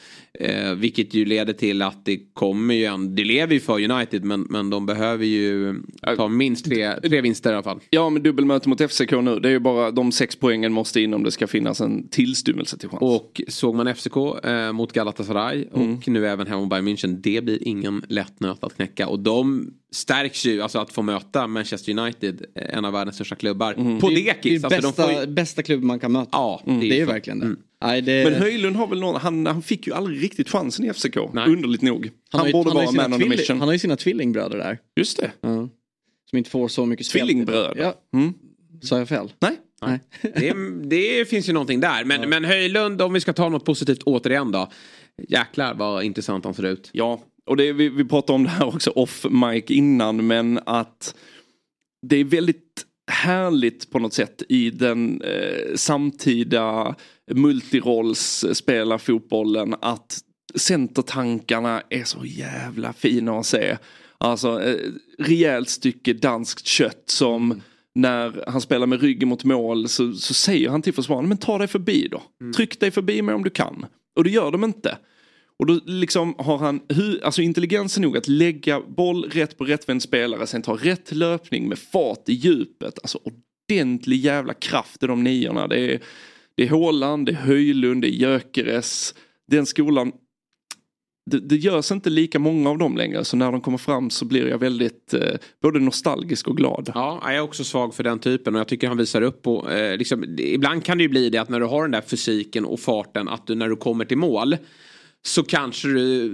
Vilket ju leder till att det kommer ju en, det lever ju för United men, men de behöver ju ta minst tre, tre vinster i alla fall. Ja men dubbelmöte mot FCK nu. Det är ju bara de sex poängen måste in om det ska finnas en tillstymmelse till chans. Och såg man FCK eh, mot Galatasaray och nu även hemma mot Bayern München. Det blir ingen lätt nöt att knäcka. Och de stärks ju, alltså att få möta Manchester United, eh, en av världens största klubbar. På Det är dekis. Alltså, de bästa, får ju, bästa klubb man kan möta. ja, det är ju så. verkligen det. Nej, det Men Höjlund har väl någon, han, han fick ju aldrig riktigt chansen i FCK. Nej. Underligt nog. Han, har ju- borde han ju vara man on tvilling- mission. Han har ju sina tvillingbröder där. Just det. Ja. Som inte får så mycket speltid. Tvillingbröder. Ja. Mm. Sa jag fel? Nej. Nej. Det, det finns ju någonting där. Men, men Höjlund, om vi ska ta något positivt återigen då. Jäklar vad intressant han ser ut. Ja, och det, vi, vi pratade om det här också off mic innan men att det är väldigt härligt på något sätt i den eh, samtida multirollsspelarfotbollen att centertankarna är så jävla fina att se. Alltså eh, rejält stycke danskt kött som när han spelar med ryggen mot mål så, så säger han till försvararen men ta dig förbi då. Tryck dig förbi mig om du kan. Och det gör de inte. Och då liksom har han alltså intelligensen nog att lägga boll rätt på rättvänd spelare, sen ta rätt löpning med fart i djupet. Alltså ordentlig jävla kraft i de niorna. Det är, det är Haaland, det är Höjlund, det är Gyökeres. Den skolan, det, det görs inte lika många av dem längre. Så när de kommer fram så blir jag väldigt eh, både nostalgisk och glad. Ja, jag är också svag för den typen och jag tycker han visar upp och eh, liksom, ibland kan det ju bli det att när du har den där fysiken och farten att du när du kommer till mål så kanske du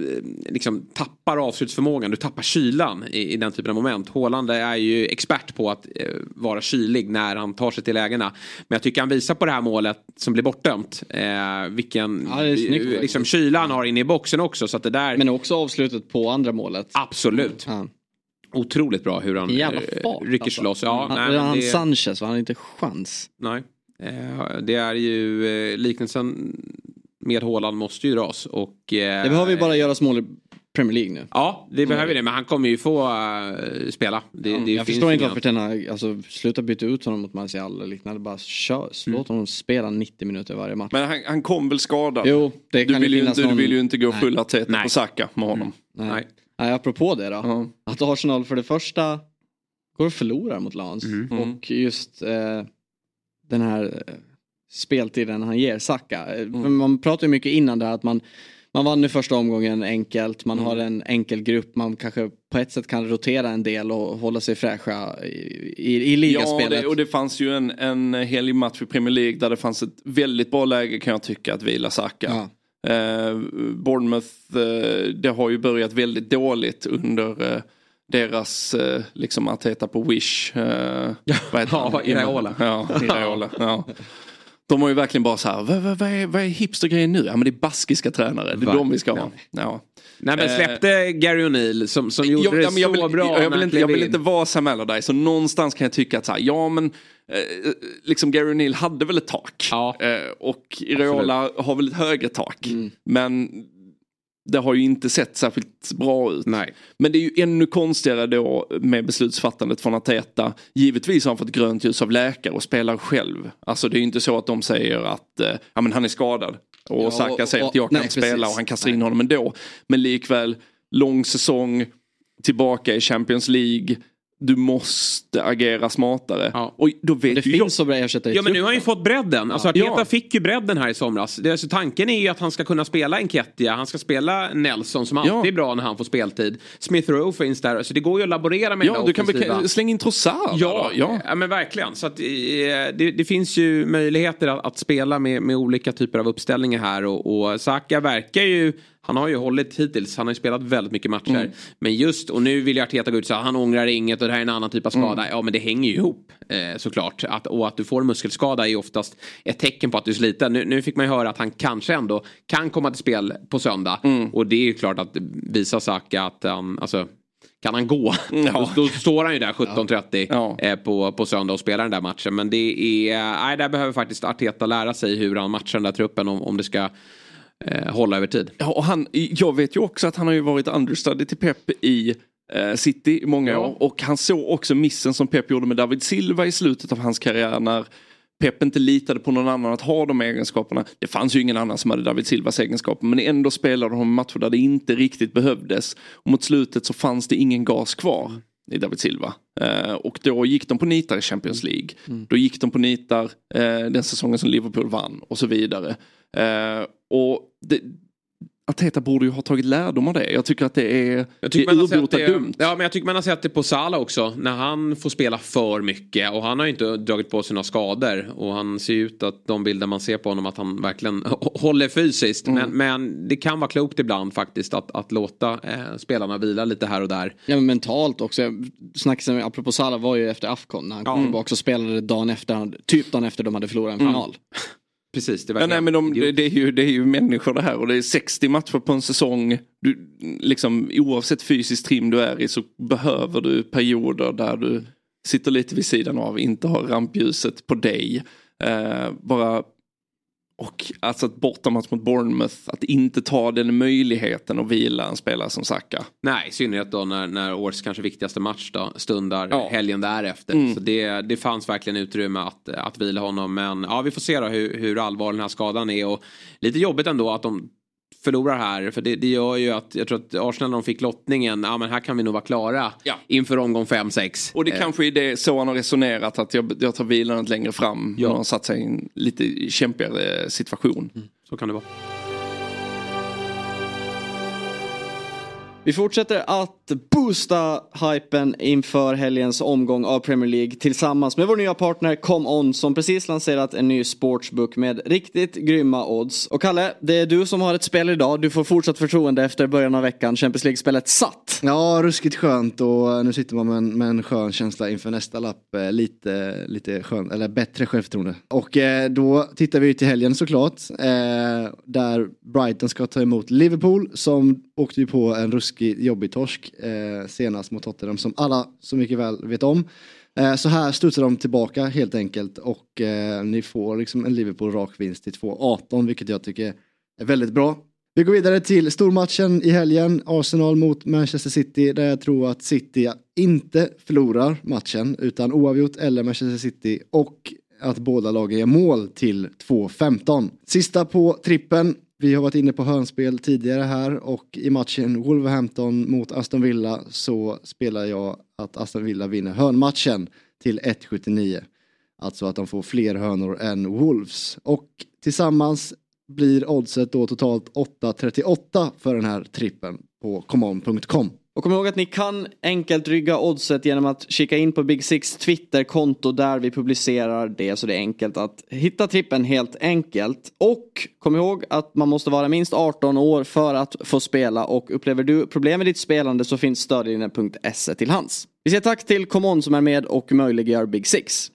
eh, liksom tappar avslutsförmågan, du tappar kylan i, i den typen av moment. Håland är ju expert på att eh, vara kylig när han tar sig till lägena. Men jag tycker han visar på det här målet som blir bortdömt. Eh, vilken Ja, snyggt eh, liksom, kyla han har inne i boxen också. Så att det där, Men också avslutet på andra målet. absolut. Ja. Otroligt bra hur han jävla eh, fart, rycker alltså. loss. Ja, han, nej, han det- Sanchez, han har inte chans. Nej. Eh, det är ju liknelsen med Haaland måste ju dras och... Eh, Det behöver ju bara göras mål i Premier League nu. Ja, det behöver det men han kommer ju få eh, spela. Det, det jag förstår inte varför Tenna, alltså sluta byta ut honom mot Martial eller liknande. Bara kör, Mm. låt honom spela 90 minuter varje match. Men han, han kom väl skadad? Jo, det du, kan vill ju finnas inte, någon... du vill ju inte gå Nej. full Arteta Nej. på Saka med honom. Nej. Nej. Nej, apropå det då. Ja. Att Arsenal för det första går och förlorar mot Lans. Mm. Mm. Och just eh, den här eh, speltiden han ger Saka. Eh, för Man pratar ju mycket innan där att man, man vann i första omgången enkelt. Man har en enkel grupp. Man kanske på ett sätt kan rotera en del och hålla sig fräscha i, i, i Ja, ligaspelet. det, och det fanns ju en, en helig match i Premier League där det fanns ett väldigt bra läge kan jag tycka att vila Saka. Ja. Eh, Bournemouth, eh, det har ju börjat väldigt dåligt under eh, deras eh, liksom Arteta på Wish. Eh, vad heter Ja? Iraola. Ja, Iraola. ja. De har ju verkligen bara så här, vad, vad, vad, är, vad är hipstergrejen nu? Ja men det är baskiska tränare, det är de vi ska ha. Ja. Nej men Eh, släppte Gary O'Neill som, som gjorde jag, det men jag, så vill, bra. jag, vill inte, jag vill in. inte vara Sam Allardyce så någonstans kan jag tycka att så här, ja men eh, liksom Gary O'Neill hade väl ett tak. Ja. Eh, och Iraola har väl ett högre tak. Men det har ju inte sett särskilt bra ut. Nej. Men det är ju ännu konstigare då med beslutsfattandet från Arteta. Givetvis har han fått grönt ljus av läkare och spelar själv. Alltså det är ju inte så att de säger att eh, ja, men han är skadad. Och Ja, Saka och- säger och- att jag kan nej, spela precis. och han kastar in honom ändå. Men likväl, lång säsong, tillbaka i Champions League. Du måste agera smartare. Ja. Och då vet det ju jag, finns så bra ersättare Ja men nu har han ju fått bredden. Alltså Arteta Ja. fick ju bredden här i somras. Det, är alltså, tanken är ju att han ska kunna spela Enketia, han ska spela Nelson som alltid Ja. är bra när han får speltid. Smith Rowe finns där, så det går ju att laborera med ja, du kan slänga in Trossard. Ja, ja. ja. men verkligen. Så att, eh, det, det finns ju möjligheter att, att spela med, med olika typer av uppställningar här och, och Saka verkar ju han har ju hållit hittills, han har ju spelat väldigt mycket matcher. Mm. Men just, och nu vill ju Arteta gå ut och säga han ångrar inget och det här är en annan typ av skada. Mm. Ja men det hänger ju ihop eh, såklart. Att, och att du får en muskelskada är ju oftast ett tecken på att du är sliten. Nu, nu fick man ju höra att han kanske ändå kan komma till spel på söndag. Mm. Och det är ju klart att visa Saka att han, alltså kan han gå? Ja. Då, då står han ju där 17.30 Ja. eh, på, på söndag och spelar den där matchen. Men det är, nej där behöver faktiskt Arteta lära sig hur han matchar den där truppen om, om det ska eh, hålla över tid. Ja, och han, jag vet ju också att han har ju varit understudy till Pep i eh, City i många Ja. år. Och han såg också missen som Pep gjorde med David Silva i slutet av hans karriär när Pep inte litade på någon annan att ha de egenskaperna. Det fanns ju ingen annan som hade David Silvas egenskaper men ändå spelade de matcher där det inte riktigt behövdes. Och mot slutet så fanns det ingen gas kvar i David Silva. Eh, och då gick de på nitar i Champions League. Då gick de på nitar eh, den säsongen som Liverpool vann och så vidare. Eh, och det, Arteta borde ju ha tagit lärdom av det. Jag tycker att det är, Jag det är det, dumt. ja, men jag tycker man har sett det på Salah också. När han får spela för mycket. Och han har ju inte dragit på sig några skador. Och han ser ut att de bilder man ser på honom att han verkligen håller fysiskt. Men, men det kan vara klokt ibland faktiskt att, att låta eh, spelarna vila lite här och där. Ja men mentalt också. Snacksen apropå Salah var ju efter Afcon när han kom tillbaka och spelade dagen efter, typ dagen efter de hade förlorat en final. Precis, det Ja, nej, men de, det, det, är ju, det är ju människor det här och det är 60 matcher på en säsong. Du, liksom, oavsett fysisk trim du är i så behöver du perioder där du sitter lite vid sidan av, inte har rampljuset på dig. Eh, bara och alltså ett bortamatch mot Bournemouth, att inte ta den möjligheten att vila en spelare som Saka. Nej, i synnerhet då när, när årets kanske viktigaste match då, stundar Ja. helgen därefter. Mm. Så det, det fanns verkligen utrymme att, att vila honom. Men ja, vi får se då hur, hur allvarlig den här skadan är. Och lite jobbigt ändå att de förlorar här. För det, det gör ju att, jag tror att Arsenal när de fick lottningen, ja men här kan vi nog vara klara Ja. inför omgång 5-6. Och det kanske är det så han har resonerat att jag, jag tar vilandet längre fram. Ja. Han har satt sig i en lite kämpigare situation. Så kan det vara. Vi fortsätter att boosta hypen inför helgens omgång av Premier League tillsammans med vår nya partner ComeOn som precis lanserat en ny sportsbook med riktigt grymma odds. Och Kalle, det är du som har ett spel idag. Du får fortsatt förtroende efter början av veckan. Champions League-spelet satt. Ja, ruskigt skönt och eh, nu sitter man med en, med en skön känsla inför nästa lapp. Eh, lite, lite skön, eller bättre självförtroende. Och eh, då tittar vi till helgen såklart. Där Brighton ska ta emot Liverpool som åkte ju på en ruskig jobbig torsk eh, senast mot Tottenham som alla så mycket väl vet om. Eh, så här studsar de tillbaka helt enkelt och eh, ni får liksom en Liverpool rak vinst till 2-18 vilket jag tycker är väldigt bra. Vi går vidare till stormatchen i helgen, Arsenal mot Manchester City, där jag tror att City inte förlorar matchen, utan oavgjort eller Manchester City och att båda lagen gör mål till 2-15. Sista på trippen, vi har varit inne på hörnspel tidigare här och i matchen Wolverhampton mot Aston Villa så spelar jag att Aston Villa vinner hörnmatchen till 1,79. Alltså att de får fler hörnor än Wolves. Och tillsammans blir oddset då totalt 8,38 för den här trippen på common.com. Och kom ihåg att ni kan enkelt rygga oddset genom att kika in på Big Six Twitter-konto där vi publicerar det. Så det är enkelt att hitta trippen helt enkelt. Och kom ihåg att man måste vara minst 18 år för att få spela. Och upplever du problem med ditt spelande så finns stödlinjen.se till hands. Vi säger tack till ComeOn som är med och möjliggör Big Six.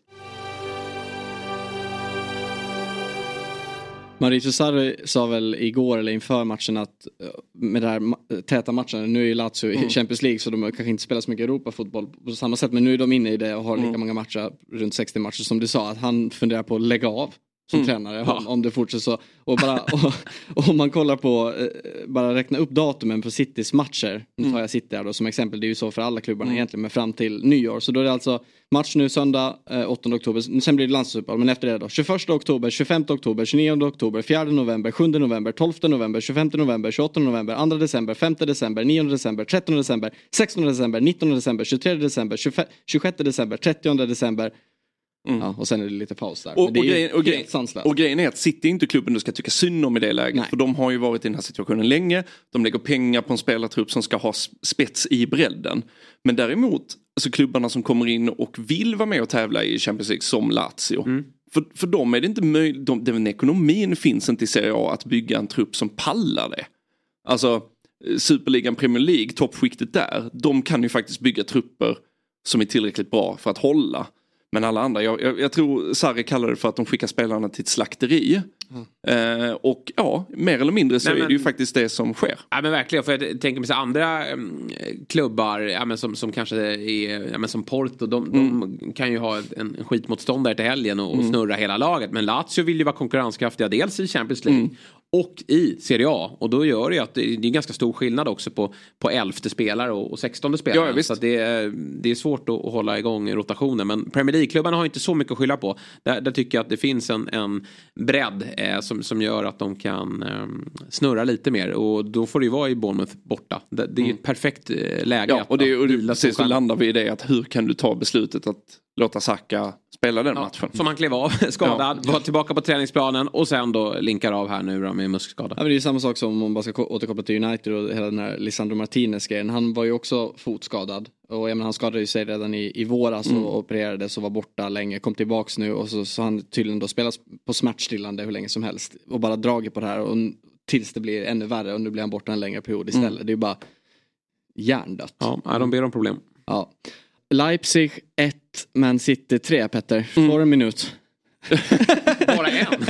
Mauricio Sarri sa väl igår eller inför matchen att eh, med det här ma- täta matchen, nu är ju Lazio i Champions League så de kanske inte spelat så mycket Europafotboll på samma sätt men nu är de inne i det och har lika många matcher, runt 60 matcher som du sa, att han funderar på att lägga av som tränare om, om det fortsätter så. Och, bara, och, om man kollar på, eh, bara räkna upp datumen på Citys matcher, nu tar jag City här då som exempel, det är ju så för alla klubbarna egentligen, men fram till nyår. Så då är det alltså match nu söndag eh, 8 oktober, sen blir det landslagsuppehåll, men efter det då. 21 oktober, 25 oktober, 29 oktober, 4 november, 7 november, 12 november, 25 november, 28 november, 2 december, 5 december, 9 december, 13 december, 16 december, 19 december, 23 december, 25, 26 december, 30 december. Ja, och sen är det lite paus där. Mm. Och, och, grejen, och, grejen, och grejen är att City är inte klubben du ska tycka synd om i det läget. Nej. För de har ju varit i den här situationen länge. De lägger pengar på en spelartrupp som ska ha spets i bredden. Men däremot, alltså klubbarna som kommer in och vill vara med och tävla i Champions League som Lazio. Mm. För, för dem är det inte möjligt, de, den ekonomin finns inte i Serie A att bygga en trupp som pallar det. Alltså eh, Superligan Premier League, toppskiktet där, de kan ju faktiskt bygga trupper som är tillräckligt bra för att hålla. Men alla andra, jag, jag, jag tror Sarri kallar det för att de skickar spelarna till ett slakteri. Eh, och ja, mer eller mindre så Nej, men- är det ju faktiskt det som sker. Ja men verkligen, för jag tänker mig så andra mm, klubbar ja, men som, som kanske är, ja, men som Porto, de, de kan ju ha en, en skitmotståndare till helgen och, och snurra hela laget. Men Lazio vill ju vara konkurrenskraftiga dels i Champions League och i Serie A. Och då gör det ju att det, är ganska stor skillnad också på, på elfte spelare och, och sextonde spelare. Ja, så det, är, det är svårt att, att hålla igång rotationen. Men Premier League-klubbarna har inte så mycket att skylla på. Där, där tycker jag att det finns en, en bredd eh, som, som gör att de kan eh, snurra lite mer. Och då får det ju vara i Bournemouth borta. Det, det är ju ett perfekt eh, läge Ja, att- och, det, att och det, precis storstjärnan. landar vi i det att hur kan du ta beslutet att låta Saka spela den matchen? Som han klev av skadad, var tillbaka på träningsplanen och sen då linkar av här nu då med muskskada. Ja, det är ju samma sak som om man bara ska ko- återkoppla till United och hela den här Lisandro Martinez grejen. Han var ju också fotskadad. Och jag menar, han skadade ju sig redan i, i våras och opererades och var borta länge. Kom tillbaks nu och så, så har han tydligen då spelat på smärtstillande hur länge som helst. Och bara dragit på det här och tills det blir ännu värre och nu blir han borta en längre period istället. Det är ju bara hjärndött. Ja, de ber om problem. Ja. Leipzig 1, Man City 3 Petter. Får en minut. Bara en?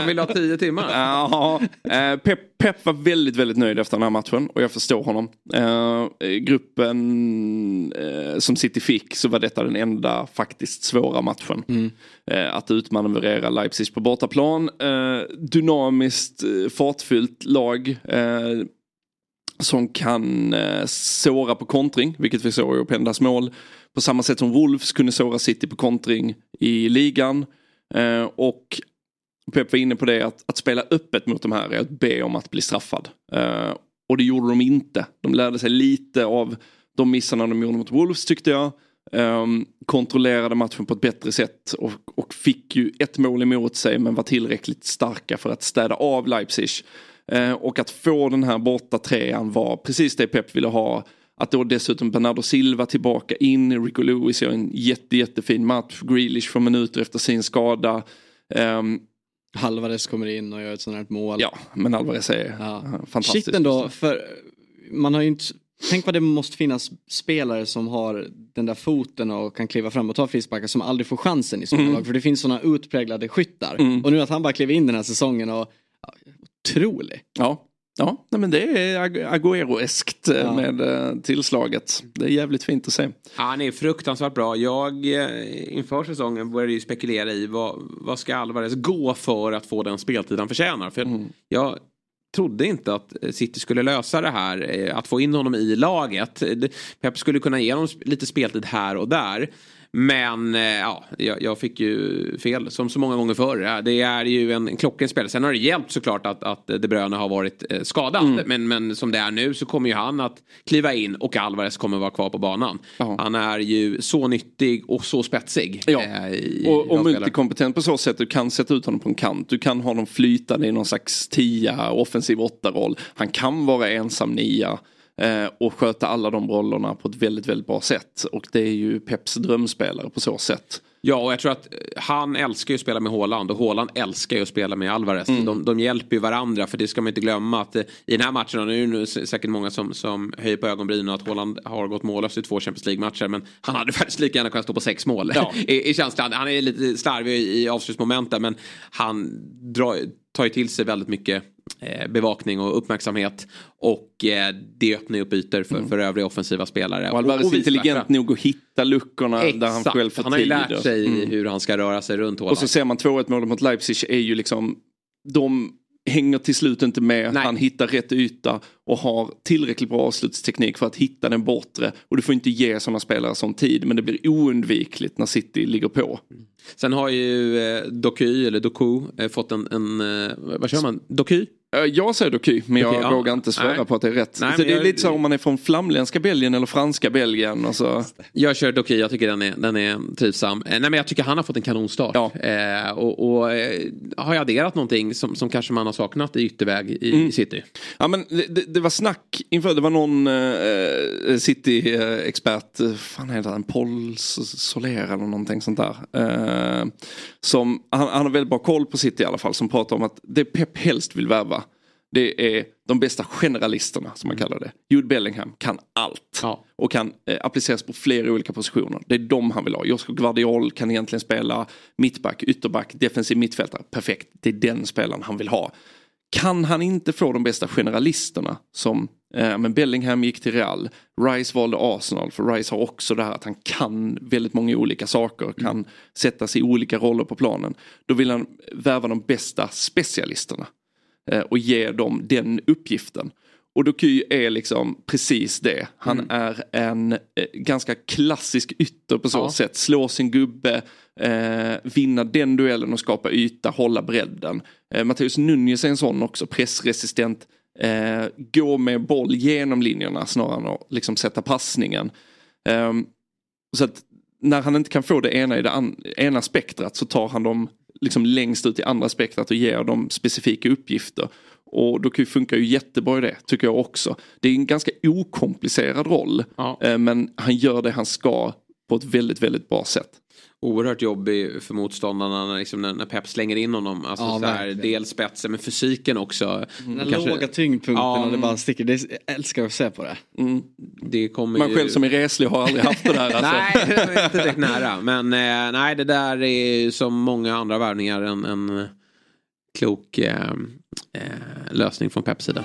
De vill ha tio timmar. Ja, eh, Pep, Pep var väldigt, väldigt nöjd efter den här matchen och jag förstår honom. Eh, gruppen eh, som City fick så var detta den enda faktiskt svåra matchen. Eh, att utmanövrera Leipzig på bortaplan. Eh, dynamiskt, eh, fartfyllt lag. Som kan eh, såra på kontring, vilket vi såg i Opendas mål. På samma sätt som Wolves kunde såra City på kontring i ligan. Eh, och Pep var inne på det att, att spela öppet mot de här är att be om att bli straffad. Eh, och det gjorde de inte. De lärde sig lite av de missarna de gjorde mot Wolves tyckte jag. Um, kontrollerade matchen på ett bättre sätt och, och fick ju ett mål emot sig men var tillräckligt starka för att städa av Leipzig. Eh, och att få den här borta trean var precis det Pep ville ha. Att då dessutom Bernardo Silva tillbaka in, Rico Lewis gör en jätte, jättefin match, Grealish får minuter efter sin skada. Ehm, Halvares kommer in och gör ett sånt här mål. ja, men Alvarez är Ja. fantastisk. Shit ändå, för man har ju inte... Tänk vad det måste finnas spelare som har den där foten och kan kliva fram och ta frisparkar som aldrig får chansen i sådana lag. För det finns sådana utpräglade skyttar. Och nu att han bara klev in den här säsongen och... Ja, otrolig. Ja, ja nej, men det är Ag- Agüero-eskt eh, Ja. med eh, tillslaget. Det är jävligt fint att se. Ja, han är fruktansvärt bra. Jag eh, inför säsongen började ju spekulera i vad, vad ska Alvarez gå för att få den speltid han förtjänar. För jag trodde inte att City skulle lösa det här. Att få in honom i laget. Pep skulle kunna ge honom lite speltid här och där. Men eh, ja, jag, fick ju fel som så många gånger förr. Det är ju en klockren spelare. Sen har det hjälpt såklart att, att De Bruyne har varit eh, skadad. Men, men som det är nu så kommer ju han att kliva in och Alvarez kommer vara kvar på banan. Ja. Han är ju så nyttig och så spetsig. Ja. eh, i- Och, spelare. multikompetent på så sätt. Du kan sätta ut honom på en kant. Du kan ha honom flytande i någon slags tia, offensiv åtta-roll. Han kan vara ensam nia. Eh, Och sköta alla de rollerna på ett väldigt, väldigt bra sätt. Och det är ju Peps drömspelare på så sätt. Ja, och jag tror att eh, han älskar ju att spela med Haaland och Haaland älskar ju att spela med Alvarez. Mm. De, de hjälper ju varandra för det ska man inte glömma att eh, i den här matchen, och nu är det säkert många som, som höjer på ögonbrynen att Haaland har gått mållös i två Champions League-matcher men han hade faktiskt lika gärna kunnat stå på sex mål Ja. i, i känslan. Han är lite slarvig i, i avslutsmomenten men han drar, tar ju till sig väldigt mycket bevakning och uppmärksamhet och eh, det öppnar ju upp ytor för, för övriga offensiva spelare. Mm. Och Alvarez vice intelligent nog att hitta luckorna där han själv får han har ju tid. lärt sig hur han ska röra sig runt Haaland. Och så ser man 2-1 målet mot Leipzig är ju liksom de hänger till slut inte med. Nej. Han hittar rätt yta och har tillräckligt bra avslutsteknik för att hitta den bortre. Och du får inte ge sådana spelare sån tid men det blir oundvikligt när City ligger på. Sen har ju eh, Doky, eller Doku, eh, fått en, en eh, vad kör man, Doky? Eh, Jag säger Doky men jag ja. vågar inte svära på att det är rätt. Nej, så det är jag- lite så om man är från flamländska Belgien eller franska Belgien. Och så. Jag kör Doky, jag tycker den är, den är trivsam. Eh, nej men jag tycker han har fått en kanonstart. Ja. Eh, och och eh, har jag adderat någonting som, som kanske man har saknat i ytterväg i, Mm. i City? Ja, men det, det- var snack inför, det var någon eh, City-expert, fan heter han, Paul Soler eller någonting sånt där. Som, han, han har väldigt bra koll på City i alla fall, som pratar om att det Pep helst vill värva, Det är de bästa generalisterna som man kallar det. Jude Bellingham kan allt. Ja. Och kan eh, appliceras på flera olika positioner. Det är de han vill ha. Josko Guardiol kan egentligen spela mittback, ytterback, defensiv mittfältare. Perfekt, det är den spelaren han vill ha. Kan han inte få de bästa generalisterna som eh, men Bellingham gick till Real, Rice valde Arsenal för Rice har också det här att han kan väldigt många olika saker, kan sätta sig i olika roller på planen. Då vill han värva de bästa specialisterna och ge dem den uppgiften. Och Doky är liksom precis det. Han Mm. är en eh, ganska klassisk ytter på så Ja. sätt. Slå sin gubbe, eh, vinna den duellen och skapa yta, hålla bredden. Eh, Matteus Nunez är en sån också, pressresistent. Eh, gå med boll genom linjerna snarare än att liksom sätta passningen. Ehm, så att när han inte kan få det ena i det ena spektrat så tar han dem liksom längst ut i andra spektrat och ger dem specifika uppgifter. Och då funkar ju jättebra i det, tycker jag också. Det är en ganska okomplicerad roll, Ja. eh, men han gör det han ska på ett väldigt, väldigt bra sätt. Oerhört jobbig för motståndarna när, liksom, när, när Pep slänger in honom. Alltså, Ja, så här, dels spetsen men fysiken också. Den här Kanske- låga tyngdpunkten Ja, och det bara sticker. Det är, jag älskar att se på det. Det kommer Man ju... själv som är reslig har aldrig haft det där. Alltså. Nej, det är inte direkt nära. Men eh, nej, det där är som många andra värvningar en, en klok eh, eh, lösning från Peps sida.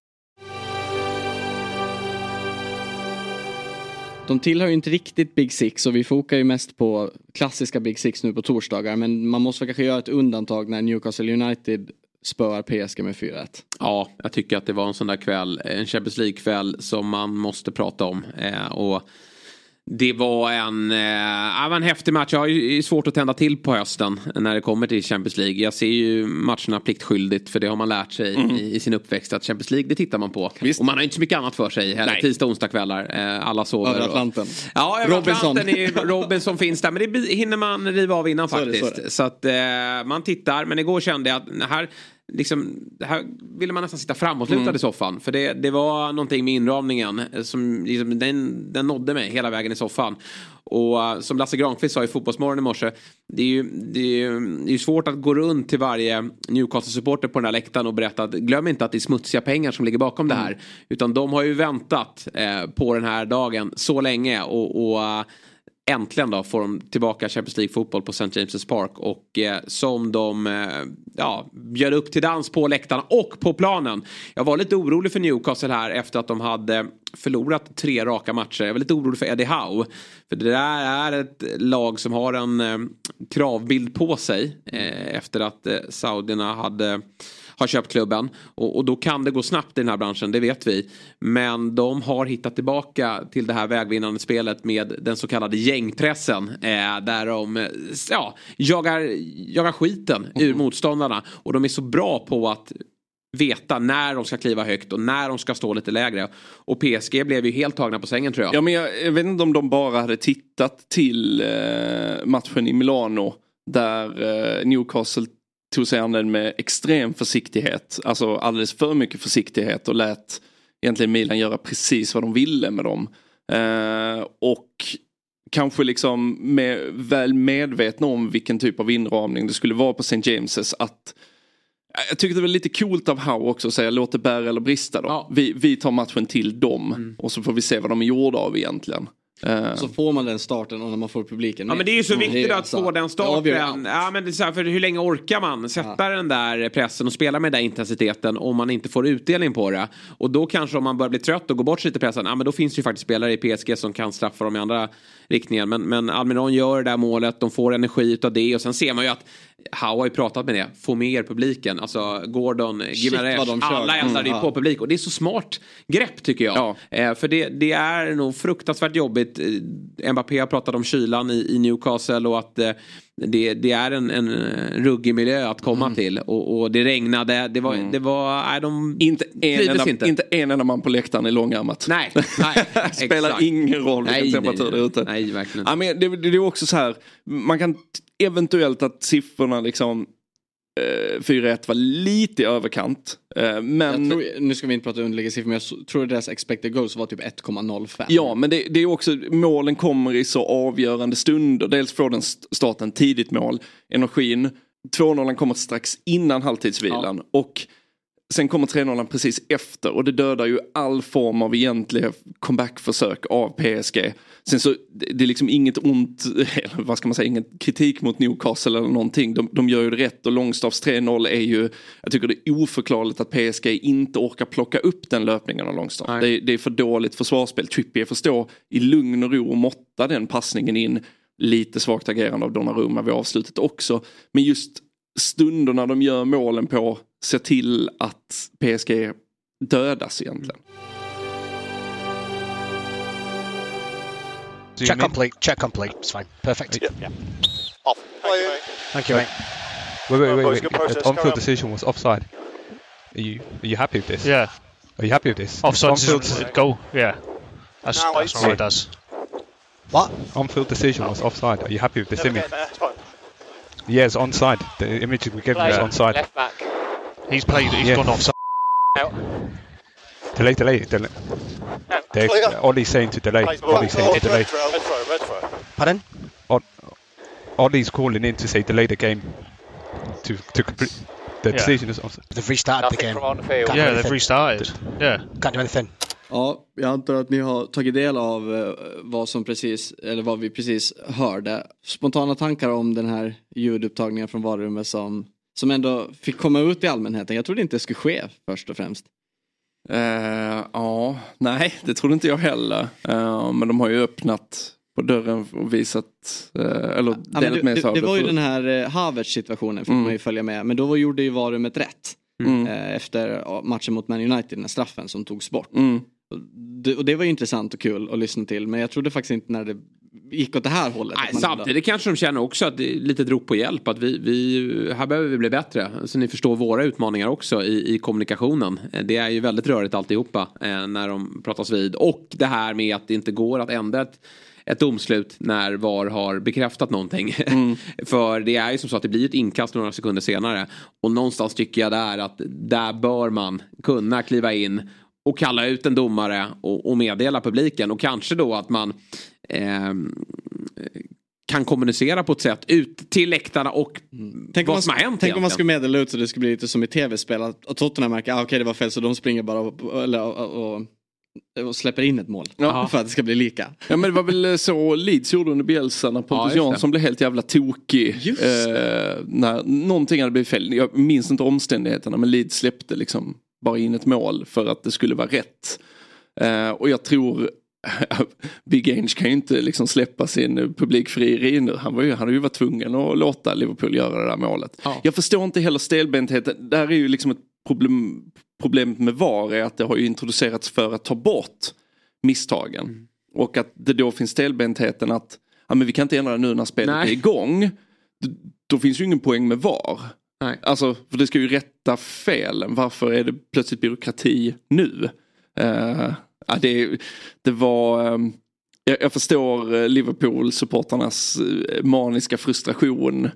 De tillhör ju inte riktigt Big Six och vi fokar ju mest på klassiska Big Six nu på torsdagar. Men man måste väl kanske göra ett undantag när Newcastle United spöar PSG med 4-1. Ja, jag tycker att det var en sån där kväll, en Champions League-kväll som man måste prata om. Eh, och det var en, eh, en häftig match. Jag har ju svårt att tända till på hösten när det kommer till Champions League. Jag ser ju matcherna pliktskyldigt för det har man lärt sig i, i sin uppväxt att Champions League det tittar man på. Och man har inte så mycket annat för sig heller. Tisdag och onsdagskvällar. Eh, alla sover. Över och- Atlanten. Ja, över Robinson. Atlanten är Robinson finns där. Men det hinner man riva av innan Så är det, faktiskt. så. Så att eh, man tittar. Men igår kände jag att här, liksom, det här ville man nästan sitta framåtlutad Mm. i soffan. För det, det var någonting med inramningen eh, som liksom, den, den nådde mig hela vägen i soffan. Och eh, som Lasse Granqvist sa i Fotbollsmorgon i morse. Det är ju, det är ju, det är svårt att gå runt till varje Newcastle-supporter på den här läktaren och berätta att glöm inte att det är smutsiga pengar som ligger bakom det här. Utan de har ju väntat eh, på den här dagen så länge. och, och eh, Äntligen då får de tillbaka Champions League-fotboll på St. James' Park. Och eh, som de eh, ja, bjöd upp till dans på läktarna och på planen. Jag var lite orolig för Newcastle här efter att de hade förlorat tre raka matcher. Jag var lite orolig för Eddie Howe. För det där är ett lag som har en eh, kravbild på sig. Eh, efter att eh, saudierna hade har köpt klubben. Och, och då kan det gå snabbt i den här branschen, det vet vi. Men de har hittat tillbaka till det här vägvinnande spelet med den så kallade gängpressen. Eh, där de ja, jagar, jagar skiten ur motståndarna. Och de är så bra på att veta när de ska kliva högt och när de ska stå lite lägre. Och PSG blev ju helt tagna på sängen tror jag. Ja men jag, jag vet inte om de bara hade tittat till eh, matchen i Milano. Där eh, Newcastle tog sig an den med extrem försiktighet. Alltså alldeles för mycket försiktighet och lät egentligen Milan göra precis vad de ville med dem. Eh, och kanske liksom med, väl medvetna om vilken typ av inramning det skulle vara på St. James's. Att jag tyckte det var lite coolt av Howe också att säga låt det bära eller brista då. Ja. Vi, vi tar matchen till dem och så får vi se vad de är gjorda av egentligen. Eh, Så får man den starten och när man får publiken Ja med. men det är ju så Mm. viktigt är att få den starten. Ja, men det är så här, för hur länge orkar man sätta den där pressen och spela med den där intensiteten om man inte får utdelning på det. Och då kanske om man börjar bli trött och går bort sig lite pressen, ja men då finns det ju faktiskt spelare i PSG som kan straffa dem i andra riktningen. Men, men Almiron gör det där målet, de får energi utav det och sen ser man ju att Howe har ju pratat med det, få med er publiken. Alltså Gordon, Gimaresh, alla eldar Mm, ju på publik. Och det är så smart grepp tycker jag. Ja. Eh, för det, det är nog fruktansvärt jobbigt. Eh, Mbappé har pratat om kylan i, i Newcastle och att eh, det, det är en, en eh, ruggig miljö att komma Mm. till. Och, och det regnade, det var, det var nej, de Inte en, enda, inte. inte. en enda man på läktaren i långärmat. Nej, nej Spelar ingen roll vilken Nej, temperatur nej, det är ute. Nej, verkligen Ja, men det, det är också så här, man kan eventuellt att siffrorna liksom eh, 4-1 var lite i överkant. Eh, men... Tror, nu ska vi inte prata underliggande siffror men jag tror deras expected goals var typ 1,05. Ja, men det, det är också, målen kommer i så avgörande stunder. Dels får den st- starten tidigt mål, energin. 2-0 kommer strax innan halvtidsvilan. Och sen kommer 3-0 precis efter och det dödar ju all form av egentliga comebackförsök av PSG. Sen så, det är liksom inget ont, eller vad ska man säga, ingen kritik mot Newcastle eller någonting. De, de gör ju det rätt och Långstaffs 3-0 är ju, jag tycker det är oförklarligt att PSG inte orkar plocka upp den löpningen av Långstaff. Det, är- det är för dåligt försvarsspel. Trippier får stå i lugn och ro och måtta den passningen in. Lite svagt agerande av Donnarumma vid avslutet också. Men just stunderna de gör målen på ser till att PSG dödas egentligen. Check complete. Check complete. It's fine. Perfect. Yeah. Off. Thank you, mate. Wait, wait, wait, Boys, wait. good process, on-field on. decision was offside. Are you are you happy with this? Yeah. Are you happy with this? Offside On-field, decision, goal. Yeah. That's, No, that's what it does. What? on-field decision was offside. Are you happy with this Never image? get there, it's fine. Yes, onside. The image we gave was onside. Left back. He's played. He's Yeah. gone offside. Out. Delay, delay, delay. Clear. Ollie's saying to delay. Ollie's saying to delay. Pardon? Oll- Ollie's calling in to say delay the game. To to complete. The Yeah. decision is offside. They've restarted the game. from on the field. Can't Yeah, anything. they've restarted. Yeah. Can't do anything. Ja, jag antar att ni har tagit del av eh, vad som precis, eller vad vi precis hörde. Spontana tankar om den här ljudupptagningen från varummet som, som ändå fick komma ut i allmänheten. Jag trodde inte det skulle ske först och främst. Eh, ja, nej det trodde inte jag heller. Eh, men de har ju öppnat på dörren och visat, uh, eller Ja, delat det, med sig det, av det var ju den här Havertz situationen fick Mm. man ju följa med. Men då gjorde ju varummet rätt. Mm. Efter matchen mot Man United, den här straffen som togs bort. Mm. Och det, och det var ju intressant och kul att lyssna till. Men jag trodde faktiskt inte när det gick åt det här hållet. Nej, samtidigt kanske de känner också att det är lite rop på hjälp. Att vi, vi, här behöver vi bli bättre. Så ni förstår våra utmaningar också i, i kommunikationen. Eh, Det är ju väldigt rörigt alltihopa eh, när de pratas vid. Och det här med att det inte går att ändra ett, ett domslut när VAR har bekräftat någonting. För det är ju som så att det blir ett inkast några sekunder senare. Och någonstans tycker jag där att där bör man kunna kliva in och kalla ut en domare och, och meddela publiken. Och kanske då att man ehm, kan kommunicera på ett sätt ut till läktarna och Tänk om, vad som har man, hänt tänk om man skulle meddela ut så det skulle bli lite som i tv-spel. Att, Tottenham märker att ah, okej det var fel så de springer bara och, eller, och, och, och släpper in ett mål. Ja. För att det ska bli lika. Ja men det var väl så Leeds gjorde under Bielsa när Ja, Pontus det. Jansson blev helt jävla tokig. Just Eh, när någonting hade blivit fel. Jag minns inte omständigheterna men Leeds släppte liksom bara in ett mål för att det skulle vara rätt. Eh, och jag tror Big Ange kan ju inte liksom släppa sin publikfrieri nu. Han, var ju, han hade ju varit tvungen att låta Liverpool göra det där målet. Jag förstår inte heller stelbentheten. Där är ju liksom ett problem, problemet med VAR är att det har ju introducerats för att ta bort misstagen. Och att det då finns stelbentheten att ja, men vi kan inte ändra det nu när spelet Nej. är igång. Då finns ju ingen poäng med VAR. Nej. Alltså, för det ska ju rätta felen. Varför är det plötsligt byråkrati nu? Eh, ja, det, det var... Ehm, jag, jag förstår eh, Liverpool-supporternas eh, maniska frustration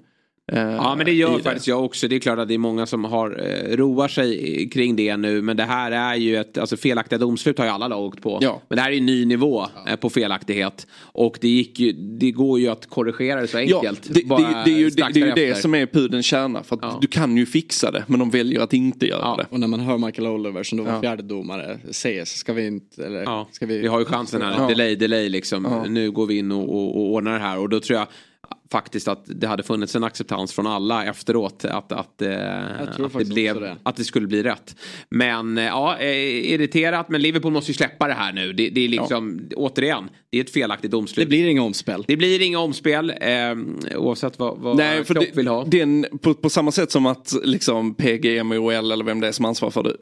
eh, Ja men det gör faktiskt jag också. Det är klart att det är många som har eh, roar sig kring det nu. Men det här är ju ett, alltså felaktiga domslut har ju alla lag åkt på. Ja. Men det här är ju en ny nivå eh, på felaktighet. Och det, gick ju, det går ju att korrigera det så Ja, enkelt. det, det, bara det är ju, det, det, är ju det som är pudelns kärna. För att du kan ju fixa det men de väljer att inte göra det. Och när man hör Michael Oliver som då var Ja. fjärde domare säger så ska vi inte, eller Ja, ska vi... vi har ju chansen här. Ja. Delay, delay liksom. Ja. Nu går vi in och, och, och ordnar det här. Och då tror jag faktiskt att det hade funnits en acceptans från alla efteråt. Att, att, eh, att, det, blev, det. att det skulle bli rätt. Men eh, ja, eh, irriterat. Men Liverpool måste ju släppa det här nu. Det, det är liksom, återigen, det är ett felaktigt domslut. Det blir inga omspel. Det blir inga omspel. Eh, oavsett vad, vad Nej, Klopp det, vill ha. Den, på, på samma sätt som att liksom PG, MOL eller vem det är som ansvarar för det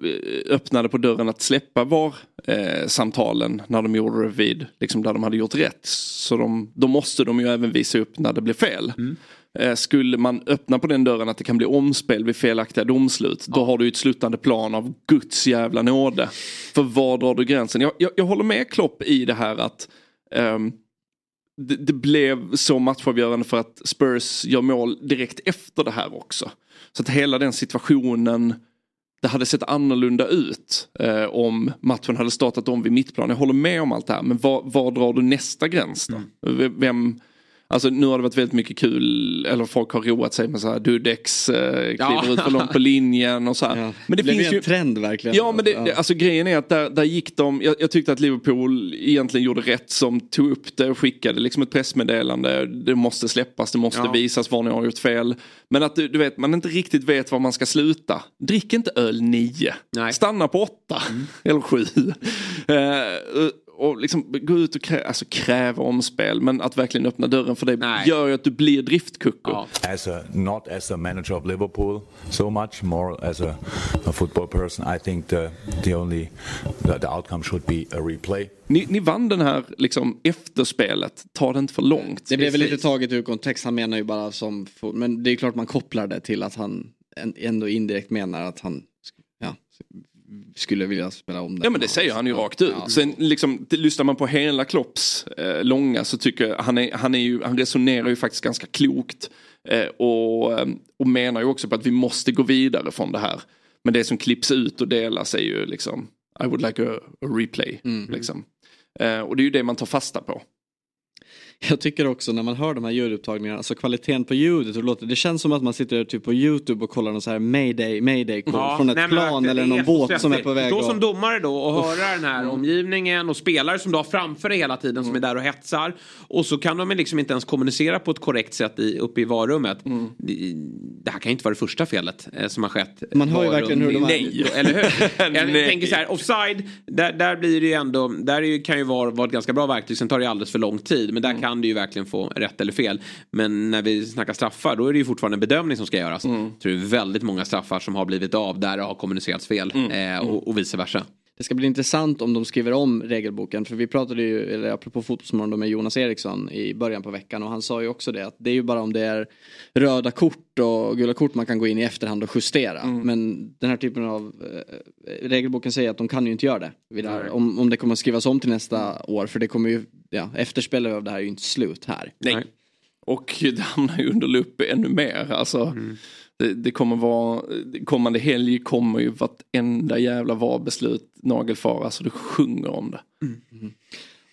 öppnade på dörren att släppa var eh, samtalen när de gjorde det vid, liksom där de hade gjort rätt. Så de, då måste de ju även visa upp när det blir fel. Mm. Eh, Skulle man öppna på den dörren att det kan bli omspel vid felaktiga domslut. Då har du ett slutande plan av Guds jävla nåde. För var drar du gränsen? Jag, jag, jag håller med Klopp i det här att ehm, det, det blev så matchavgörande för att Spurs gör mål direkt efter det här också. Så att hela den situationen det hade sett annorlunda ut eh, om matchen hade startat om vid mittplan. Jag håller med om allt det här men var, var drar du nästa gräns då? V- Vem, alltså nu har det varit väldigt mycket kul, eller folk har roat sig med så här Dudex eh, kliver Ja. ut för långt på linjen och så här. Men det det finns en ju trend verkligen. Ja men det, det, alltså grejen är att där, där gick de, jag, jag tyckte att Liverpool egentligen gjorde rätt som tog upp det och skickade liksom ett pressmeddelande. Det måste släppas, det måste Ja. visas var ni har gjort fel. Men att du, du vet, man inte riktigt vet var man ska sluta. Drick inte öl nio. Stanna på åtta eller sju. Eh, och liksom gå ut och krä, alltså kräva omspel men att verkligen öppna dörren för det gör ju att du blir driftkucko. As a not as a manager of Liverpool so much, more as a, a football person, I think the the only the, the outcome should be a replay. Ni, ni vann den här liksom efterspelet, ta det inte för långt. Det blev väl lite taget ur kontext. Han menar ju bara som... Men det är klart man kopplar det till att han ändå indirekt menar att han ja, skulle vilja spela om det. Ja men det säger han ju rakt ut. Sen liksom, det- lyssnar man på hela Klopps eh, långa så tycker jag han, är, han, är ju, han resonerar ju faktiskt ganska klokt. Eh, och, eh, och menar ju också på att vi måste gå vidare från det här. Men det som klipps ut och delas är ju liksom I would like a, a replay. Liksom. Eh, och det är ju det man tar fasta på. Jag tycker också när man hör de här ljudupptagningarna, alltså kvaliteten på ljudet, det, låter, det känns som att man sitter typ på YouTube och kollar någon så här mayday, mayday call från ett nej, plan det eller någon båt som är på väg. Stå att- som domare då och höra den här omgivningen och spelare som du har framför dig hela tiden Mm. som är där och hetsar. Och så kan de liksom inte ens kommunicera på ett korrekt sätt i, uppe i varummet. Mm. Det, det här kan ju inte vara det första felet eh, som har skett. Man hör ju verkligen hur de är- Nej, eller hur? Jag tänker så här, offside, där, där blir det ju ändå, där ju, kan ju vara, vara ett ganska bra verktyg, sen tar det alldeles för lång tid. Men Mm. där kan du ju verkligen få rätt eller fel. Men när vi snackar straffar, då är det ju fortfarande en bedömning som ska göras. Mm. Jag tror det är väldigt många straffar som har blivit av där det har kommunicerats fel. Mm. Eh, och, och vice versa. Det ska bli intressant om de skriver om regelboken. För vi pratade ju, eller apropå fotbollsmorgon, med Jonas Eriksson i början på veckan. Och han sa ju också det att det är ju bara om det är röda kort och gula kort man kan gå in i efterhand och justera. Mm. Men den här typen av eh, regelboken säger att de kan ju inte göra det. vid det här. Om, om det kommer att skrivas om till nästa år. För det kommer ju, ja, efterspelet av det här är ju inte slut här. Nej. Och det hamnar ju under lupp ännu mer. Alltså, det, det kommer vara, kommande helg kommer ju vartenda jävla VAR-beslut nagelfara så du sjunger om det.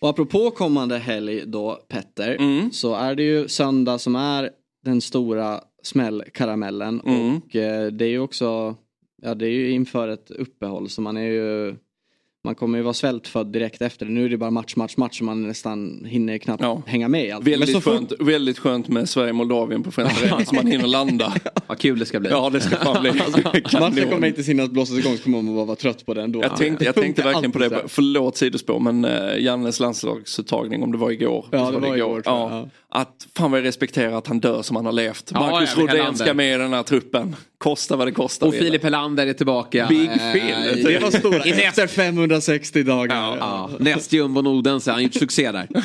Och apropå kommande helg då Petter. Mm. Så är det ju söndag som är den stora smällkaramellen. Mm. Och eh, det är ju också, ja det är ju inför ett uppehåll så man är ju man kommer ju vara svältfödd direkt efter det. Nu är det bara match, match, match så man nästan hinner knappt hänga med i allt. Men Väldigt, så fort- skönt, väldigt skönt med Sverige-Moldavien på Friends Arena så man hinner landa. Vad kul det ska bli. Ja det ska fan bli. Matchen kommer inte hinnas blåsas igång så kommer man bara vara trött på den då. Jag tänkte, jag tänkte verkligen på det, så förlåt sidospår men uh, Jannes landslagsuttagning om det var igår. Ja, det var igår, tror jag, ja. Att fan vad jag respekterar att han dör som han har levt. Ja, Marcus ja, men Rodén ska med i den här truppen. Kosta vad det kostar. Och Filip Helander är tillbaka. Big Eh, Phil. Det var stora, i näst, efter 560 dagar. ja, näst jumbon Odense, han har gjort succé där.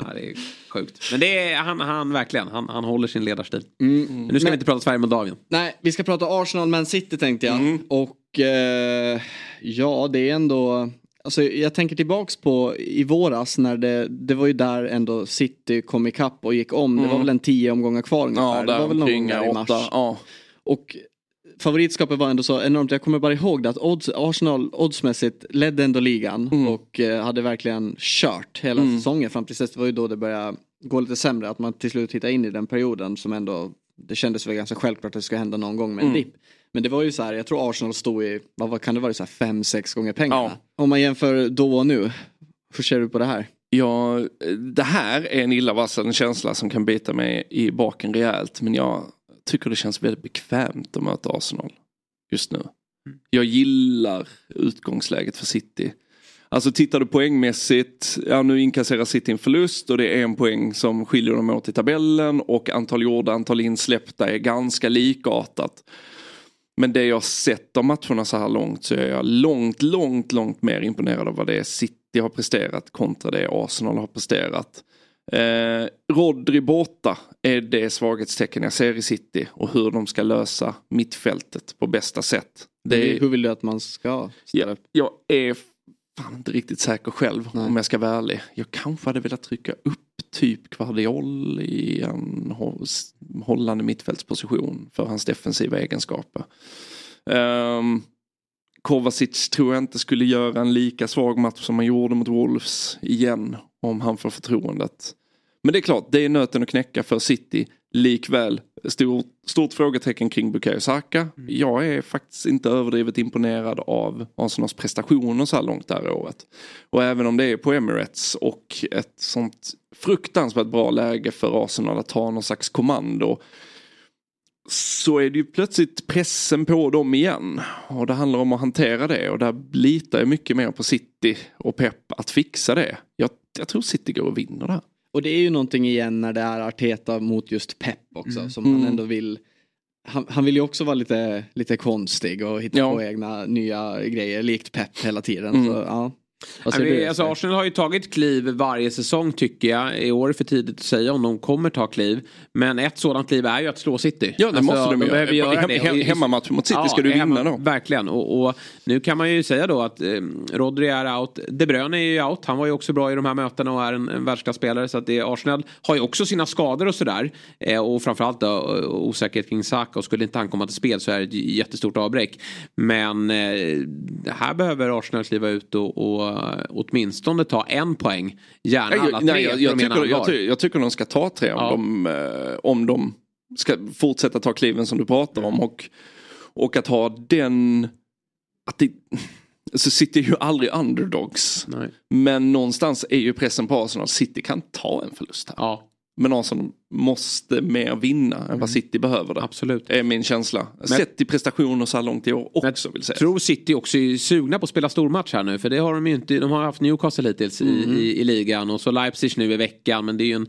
Ja, det är sjukt. Men det är han, han verkligen, han, han håller sin ledarstil. Mm. Men nu ska vi inte prata Sverige-Moldavien. Nej, vi ska prata Arsenal Man City tänkte jag. Mm. Och eh, ja, det är ändå... Alltså, jag tänker tillbaks på i våras när det, det var ju där ändå City kom ikapp och gick om. Det var Mm. väl en tio omgångar kvar ungefär. Ja, det var väl någon gång där i mars. Ja. Och favoritskapet var ändå så enormt. Jag kommer bara ihåg det att odds, Arsenal oddsmässigt ledde ändå ligan Mm. och eh, hade verkligen kört hela säsongen fram tills dess. Det var ju då det började gå lite sämre. Att man till slut hittade in i den perioden som ändå det kändes väl ganska självklart att det skulle hända någon gång med en Mm. dipp. Men det var ju så här, jag tror Arsenal stod i, vad, kan det vara, så här fem, sex gånger pengarna. Om man jämför då och nu. Hur ser du på det här? Ja, det här är en illavarslande känsla som kan bita mig i baken rejält. Men jag tycker det känns väldigt bekvämt att möta Arsenal just nu. Jag gillar utgångsläget för City. Alltså tittar du poängmässigt, ja nu inkasserar City en förlust och det är en poäng som skiljer dem åt i tabellen och antal gjorda, antal insläppta är ganska likartat. Men det jag sett av matcherna så här långt så är jag långt, långt, långt mer imponerad av vad det är City har presterat kontra det Arsenal har presterat. Eh, Rodri borta är det svaghetstecken jag ser i City och hur de ska lösa mittfältet på bästa sätt. Det är, Hur vill du att man ska ställa upp? jag är fan inte riktigt säker själv om jag ska vara ärlig. Jag kanske hade velat trycka upp typ Guardiol i en hållande mittfältsposition för hans defensiva egenskaper. Um, Kovacic tror jag inte skulle göra en lika svag match som han gjorde mot Wolves igen om han får förtroendet. Men det är klart, det är nöten att knäcka för City. Likväl, stor, stort frågetecken kring Bukayo Saka. Jag är faktiskt inte överdrivet imponerad av Arsenals prestationer så här långt det här året. Och även om det är på Emirates och ett sånt fruktansvärt bra läge för Arsenal att ta någon slags kommando så är det ju plötsligt pressen på dem igen. Och det handlar om att hantera det och där litar jag mycket mer på City och Pep att fixa det. Jag, jag tror City går och vinner det här. Och det är ju någonting igen när det är Arteta mot just Pep också som Mm. han ändå vill han, han vill ju också vara lite, lite konstig och hitta Ja. på egna nya grejer likt Pep hela tiden. Mm. Så, ja. Ja, säger vi, alltså, Arsenal har ju tagit kliv varje säsong tycker jag. I år är för tidigt att säga om de kommer ta kliv. Men ett sådant kliv är ju att slå City. Ja, det måste de göra. behöver göra Hem- hemmamatch mot City ska du vinna hemma- då. Verkligen. Och, och nu kan man ju säga då att eh, Rodri är out. De Bruyne är ju out. Han var ju också bra i de här mötena och är en, en världsklasspelare. Så att det, Arsenal har ju också sina skador och sådär. Eh, och framförallt då, eh, osäkerhet kring Saka. Och skulle inte han komma till spel så är det ett jättestort avbräck. Men eh, här behöver Arsenal kliva ut och, och åtminstone ta en poäng. Gärna Nej, alla tre. nej, jag, jag, tycker, jag, allvar. ty- jag tycker de ska ta tre om, Ja. de, eh, om de ska fortsätta ta kliven som du pratar om. Och, och att ha den... Att det, så City är ju aldrig underdogs. Men någonstans är ju pressen på Arsenal. City kan ta en förlust här. Men Arsenal måste mer vinna än vad City behöver det. Absolut. Är min känsla. Sett till prestationer så här långt i år också vill säga. tror City också är sugna på att spela stormatch här nu. För det har de ju inte. De har haft Newcastle hittills i, Mm. i, i ligan. Och så Leipzig nu i veckan. Men det är ju en,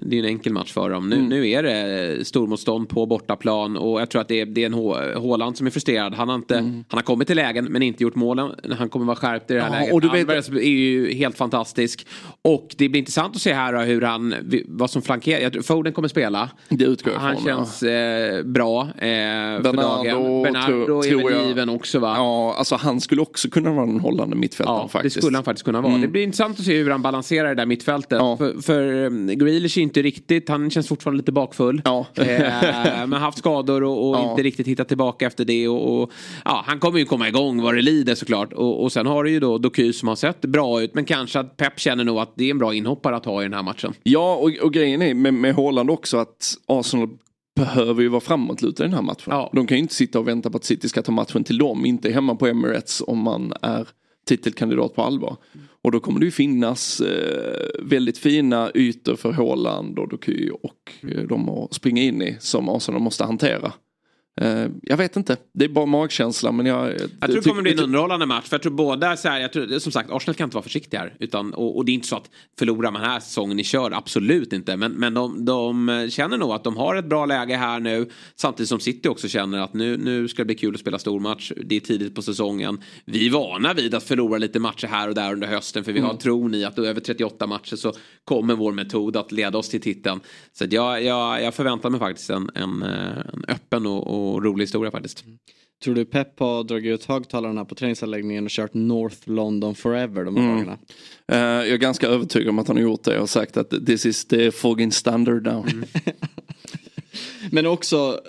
det är en enkel match för dem. Nu, Mm. nu är det stormotstånd på bortaplan. Och jag tror att det är, det är en Hå- Haaland som är frustrerad. Han har, inte, han har kommit till lägen men inte gjort målen. Han kommer vara skärpt i det här Mm. Ja, läget. och du vet- Alvarez är ju helt fantastisk. Och det blir intressant att se här hur han, vad som flankerar. Foden kommer spela. Det utgår jag Han ifrån, känns eh, bra eh, för dagen. Bernardo, Bernardo tror, är väl jag. given också va? Ja, alltså han skulle också kunna vara en hållande mittfältare Ja, faktiskt. det skulle han faktiskt kunna vara. Mm. Det blir intressant att se hur han balanserar det där mittfältet. För, för um, Grealish inte riktigt, han känns fortfarande lite bakfull. eh, men haft skador och, och Ja. inte riktigt hittat tillbaka efter det. Och, och, ja, han kommer ju komma igång vad det lider såklart. Och, och sen har du ju då Doku som har sett bra ut. Men kanske att Pep känner nog att det är en bra inhoppare att ha i den här matchen. Ja, och, och grejen är med, med Haaland också att Arsenal behöver ju vara framåtlutade i den här matchen. De kan ju inte sitta och vänta på att City ska ta matchen till dem. Inte hemma på Emirates om man är titelkandidat på allvar. Och då kommer det ju finnas eh, väldigt fina ytor för håland och Doky och eh, de att springa in i som Arsenal måste hantera. Eh, jag vet inte, det är bara magkänsla men jag... Jag tror det kommer bli en underhållande match. För jag tror båda så här, jag tror, som sagt, Arsenal kan inte vara försiktiga här. Utan, och, och det är inte så att förlorar man här säsongen ni kör, absolut inte. Men, men de, de känner nog att de har ett bra läge här nu. Samtidigt som City också känner att nu, nu ska det bli kul att spela stormatch. Det är tidigt på säsongen. Vi är vana vid att förlora lite matcher här och där under hösten. För vi har Mm. tron i att över 38 matcher så kommer vår metod att leda oss till titeln. Så jag, jag, jag förväntar mig faktiskt en, en, eh, en öppen och, och rolig historia faktiskt. Tror du Pep har dragit ut högtalarna på träningsanläggningen och kört North London Forever de här Mm. dagarna? Eh, jag är ganska övertygad om att han har gjort det och sagt att this is the fucking standard now. Men också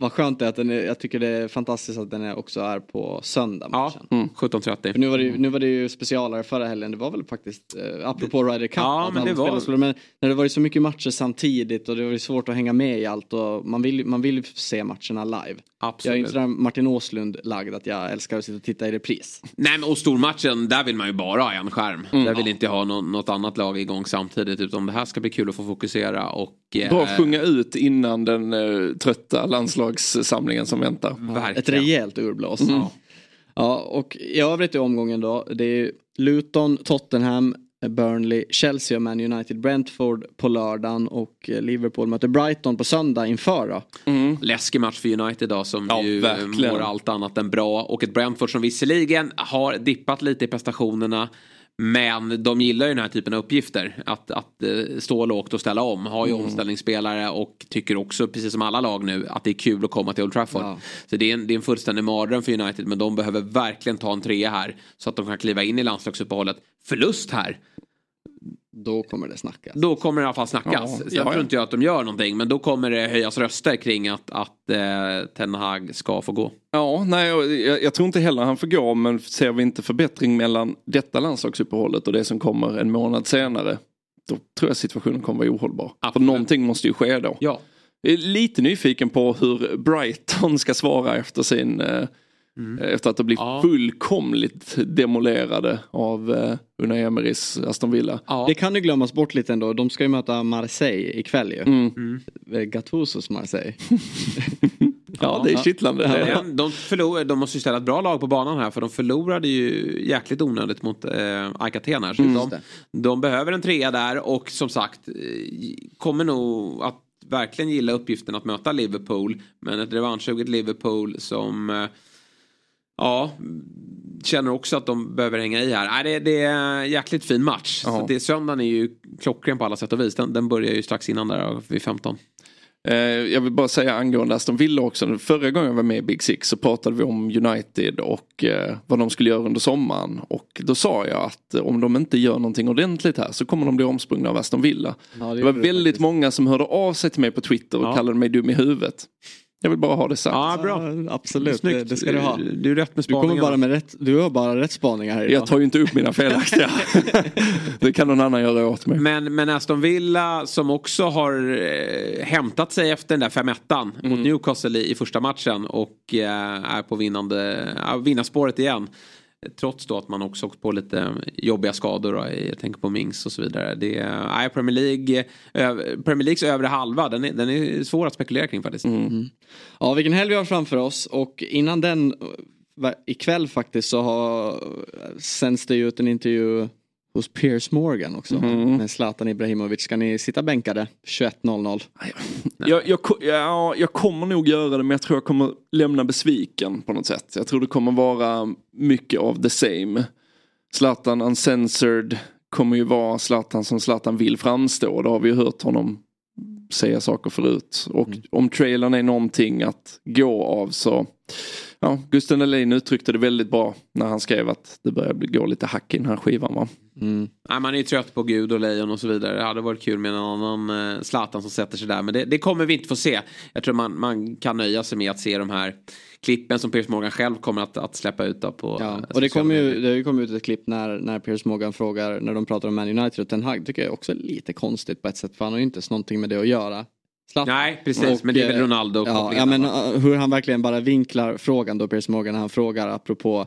vad skönt det är att den är, jag tycker det är fantastiskt att den är också är på söndag matchen. Mm. 17.30. För nu var, det, ju- nu var det ju specialare förra helgen, det var väl faktiskt, eh, apropå Ryder Cup, Ja, men det var- skulle- men när det var ju så mycket matcher samtidigt och det var ju svårt att hänga med i allt och man vill, man vill ju se matcherna live. Absolut. Jag är inte sådär Martin Åslund lagd att jag älskar att sitta och titta i repris. Nej men och stormatchen, där vill man ju bara ha en skärm. Mm. Där vill inte ha någon, något annat lag igång samtidigt. Utan det här ska bli kul att få fokusera och... eh, Bra att sjunga ut innan den eh, trötta landslagssamlingen som väntar. Ett rejält urblås. Mm. Ja, och i övrigt i omgången då, det är Luton, Tottenham, Burnley, Chelsea och Man United, Brentford på lördagen och Liverpool möter Brighton på söndag inför då. Läskig match för United idag som ju eh, verkligen. mår allt annat än bra. Och ett Brentford som visserligen har dippat lite i prestationerna. Men de gillar ju den här typen av uppgifter. Att, att eh, stå lågt och ställa om. Har ju Mm. omställningsspelare och tycker också, precis som alla lag nu, att det är kul att komma till Old Trafford. Så det är, en, det är en fullständig mardröm för United. Men de behöver verkligen ta en trea här. Så att de kan kliva in i landslagsuppehållet. Förlust här. Då kommer det snackas. Då kommer det i alla fall snackas. Ja, Sen ja, ja. tror inte jag att de gör någonting. Men då kommer det höjas röster kring att, att eh, Ten Hag ska få gå. Ja, nej, jag, jag tror inte heller han får gå men ser vi inte förbättring mellan detta landslagsuppehållet och det som kommer en månad senare då tror jag situationen kommer vara ohållbar. För någonting måste ju ske då. Ja. Jag är lite nyfiken på hur Brighton ska svara efter sin eh, Efter att ha blivit fullkomligt demolerade av eh, Unai Emerys Aston Villa. Det kan ju glömmas bort lite ändå. De ska ju möta Marseille ikväll ju. Mm. Eh, Gattusos Marseille. Ja, det är kittlande. Ja. De, förlor, de måste ju ställa ett bra lag på banan här för de förlorade ju jäkligt onödigt mot eh, Alcaten här. Så Mm. de, de behöver en trea där och som sagt eh, kommer nog att verkligen gilla uppgiften att möta Liverpool. Men ett revanschsuget Liverpool som eh, Ja, känner också att de behöver hänga i här. Nej, det, det är en jäkligt fin match. Så det, söndagen är ju klockren på alla sätt och vis. Den, den börjar ju strax innan där vid 15. Eh, jag vill bara säga angående Aston Villa också. Förra gången jag var med i Big Six så pratade vi om United och eh, vad de skulle göra under sommaren. Och då sa jag att eh, om de inte gör någonting ordentligt här så kommer de bli omsprungna av Aston Villa. Ja, det, det var gjorde det väldigt många som hörde av sig till mig på Twitter och Ja. kallade mig dum i huvudet. Jag vill bara ha det sagt. Ja, bra. Absolut, det, det ska du ha. Du är rätt med Du kommer bara med rätt, du har bara rätt spaningar här idag. Jag tar ju inte upp mina felaktiga. det kan någon annan göra åt mig. Men, men Aston Villa som också har eh, hämtat sig efter den där 5 1 Mm. mot Newcastle i, i första matchen och eh, är på vinnande, vinnarspåret igen. Trots då att man också åkt på lite jobbiga skador. Då, jag tänker på Mings och så vidare. Det är, nej, Premier, League, ö, Premier Leagues övre halva, den är, den är svår att spekulera kring faktiskt. Mm. Ja, vilken helg vi har framför oss och innan den ikväll faktiskt så har sänds det ju ut en intervju hos Piers Morgan också Mm. med Zlatan Ibrahimovic. Ska ni sitta bänkade 21.00? Jag, jag, ko- ja, jag kommer nog göra det men jag tror jag kommer lämna besviken på något sätt. Jag tror det kommer vara mycket av the same. Zlatan uncensored kommer ju vara Zlatan som Zlatan vill framstå. Det har vi ju hört honom säga saker förut. Och om trailern är någonting att gå av så Ja, Gusten Dahlin uttryckte det väldigt bra när han skrev att det börjar bli- gå lite hack i den här skivan va? Nej, man är ju trött på Gud och lejon och så vidare. Det hade varit kul med en annan eh, Zlatan som sätter sig där. Men det, det kommer vi inte få se. Jag tror man, man kan nöja sig med att se de här klippen som Piers Morgan själv kommer att, att släppa ut då på Ja, eh, och det kom ju, det har ju kommit ut ett klipp när, när Piers Morgan frågar, när de pratar om Man United och Ten Hag, tycker jag också är lite konstigt på ett sätt, för han har ju inte ens någonting med det att göra. Zlatan. Nej, precis. men det är väl eh, Ronaldo Ja, ja men uh, hur han verkligen bara vinklar frågan då, Piers Morgan, när han frågar apropå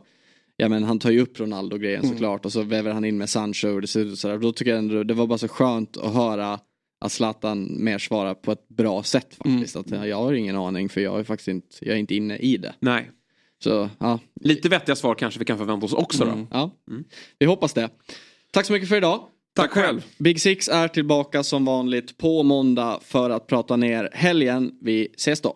Ja men han tar ju upp Ronaldo-grejen Mm. såklart och så väver han in med Sancho och det ser ut sådär. Då tycker jag ändå det var bara så skönt att höra att Zlatan mer svarar på ett bra sätt faktiskt. Mm. Att jag har ingen aning för jag är faktiskt inte, jag är inte inne i det. Nej. Så ja. Lite vettiga svar kanske vi kan förvänta oss också Mm. då. Ja, vi hoppas det. Tack så mycket för idag. Tack själv. Big Six är tillbaka som vanligt på måndag för att prata ner helgen. Vi ses då.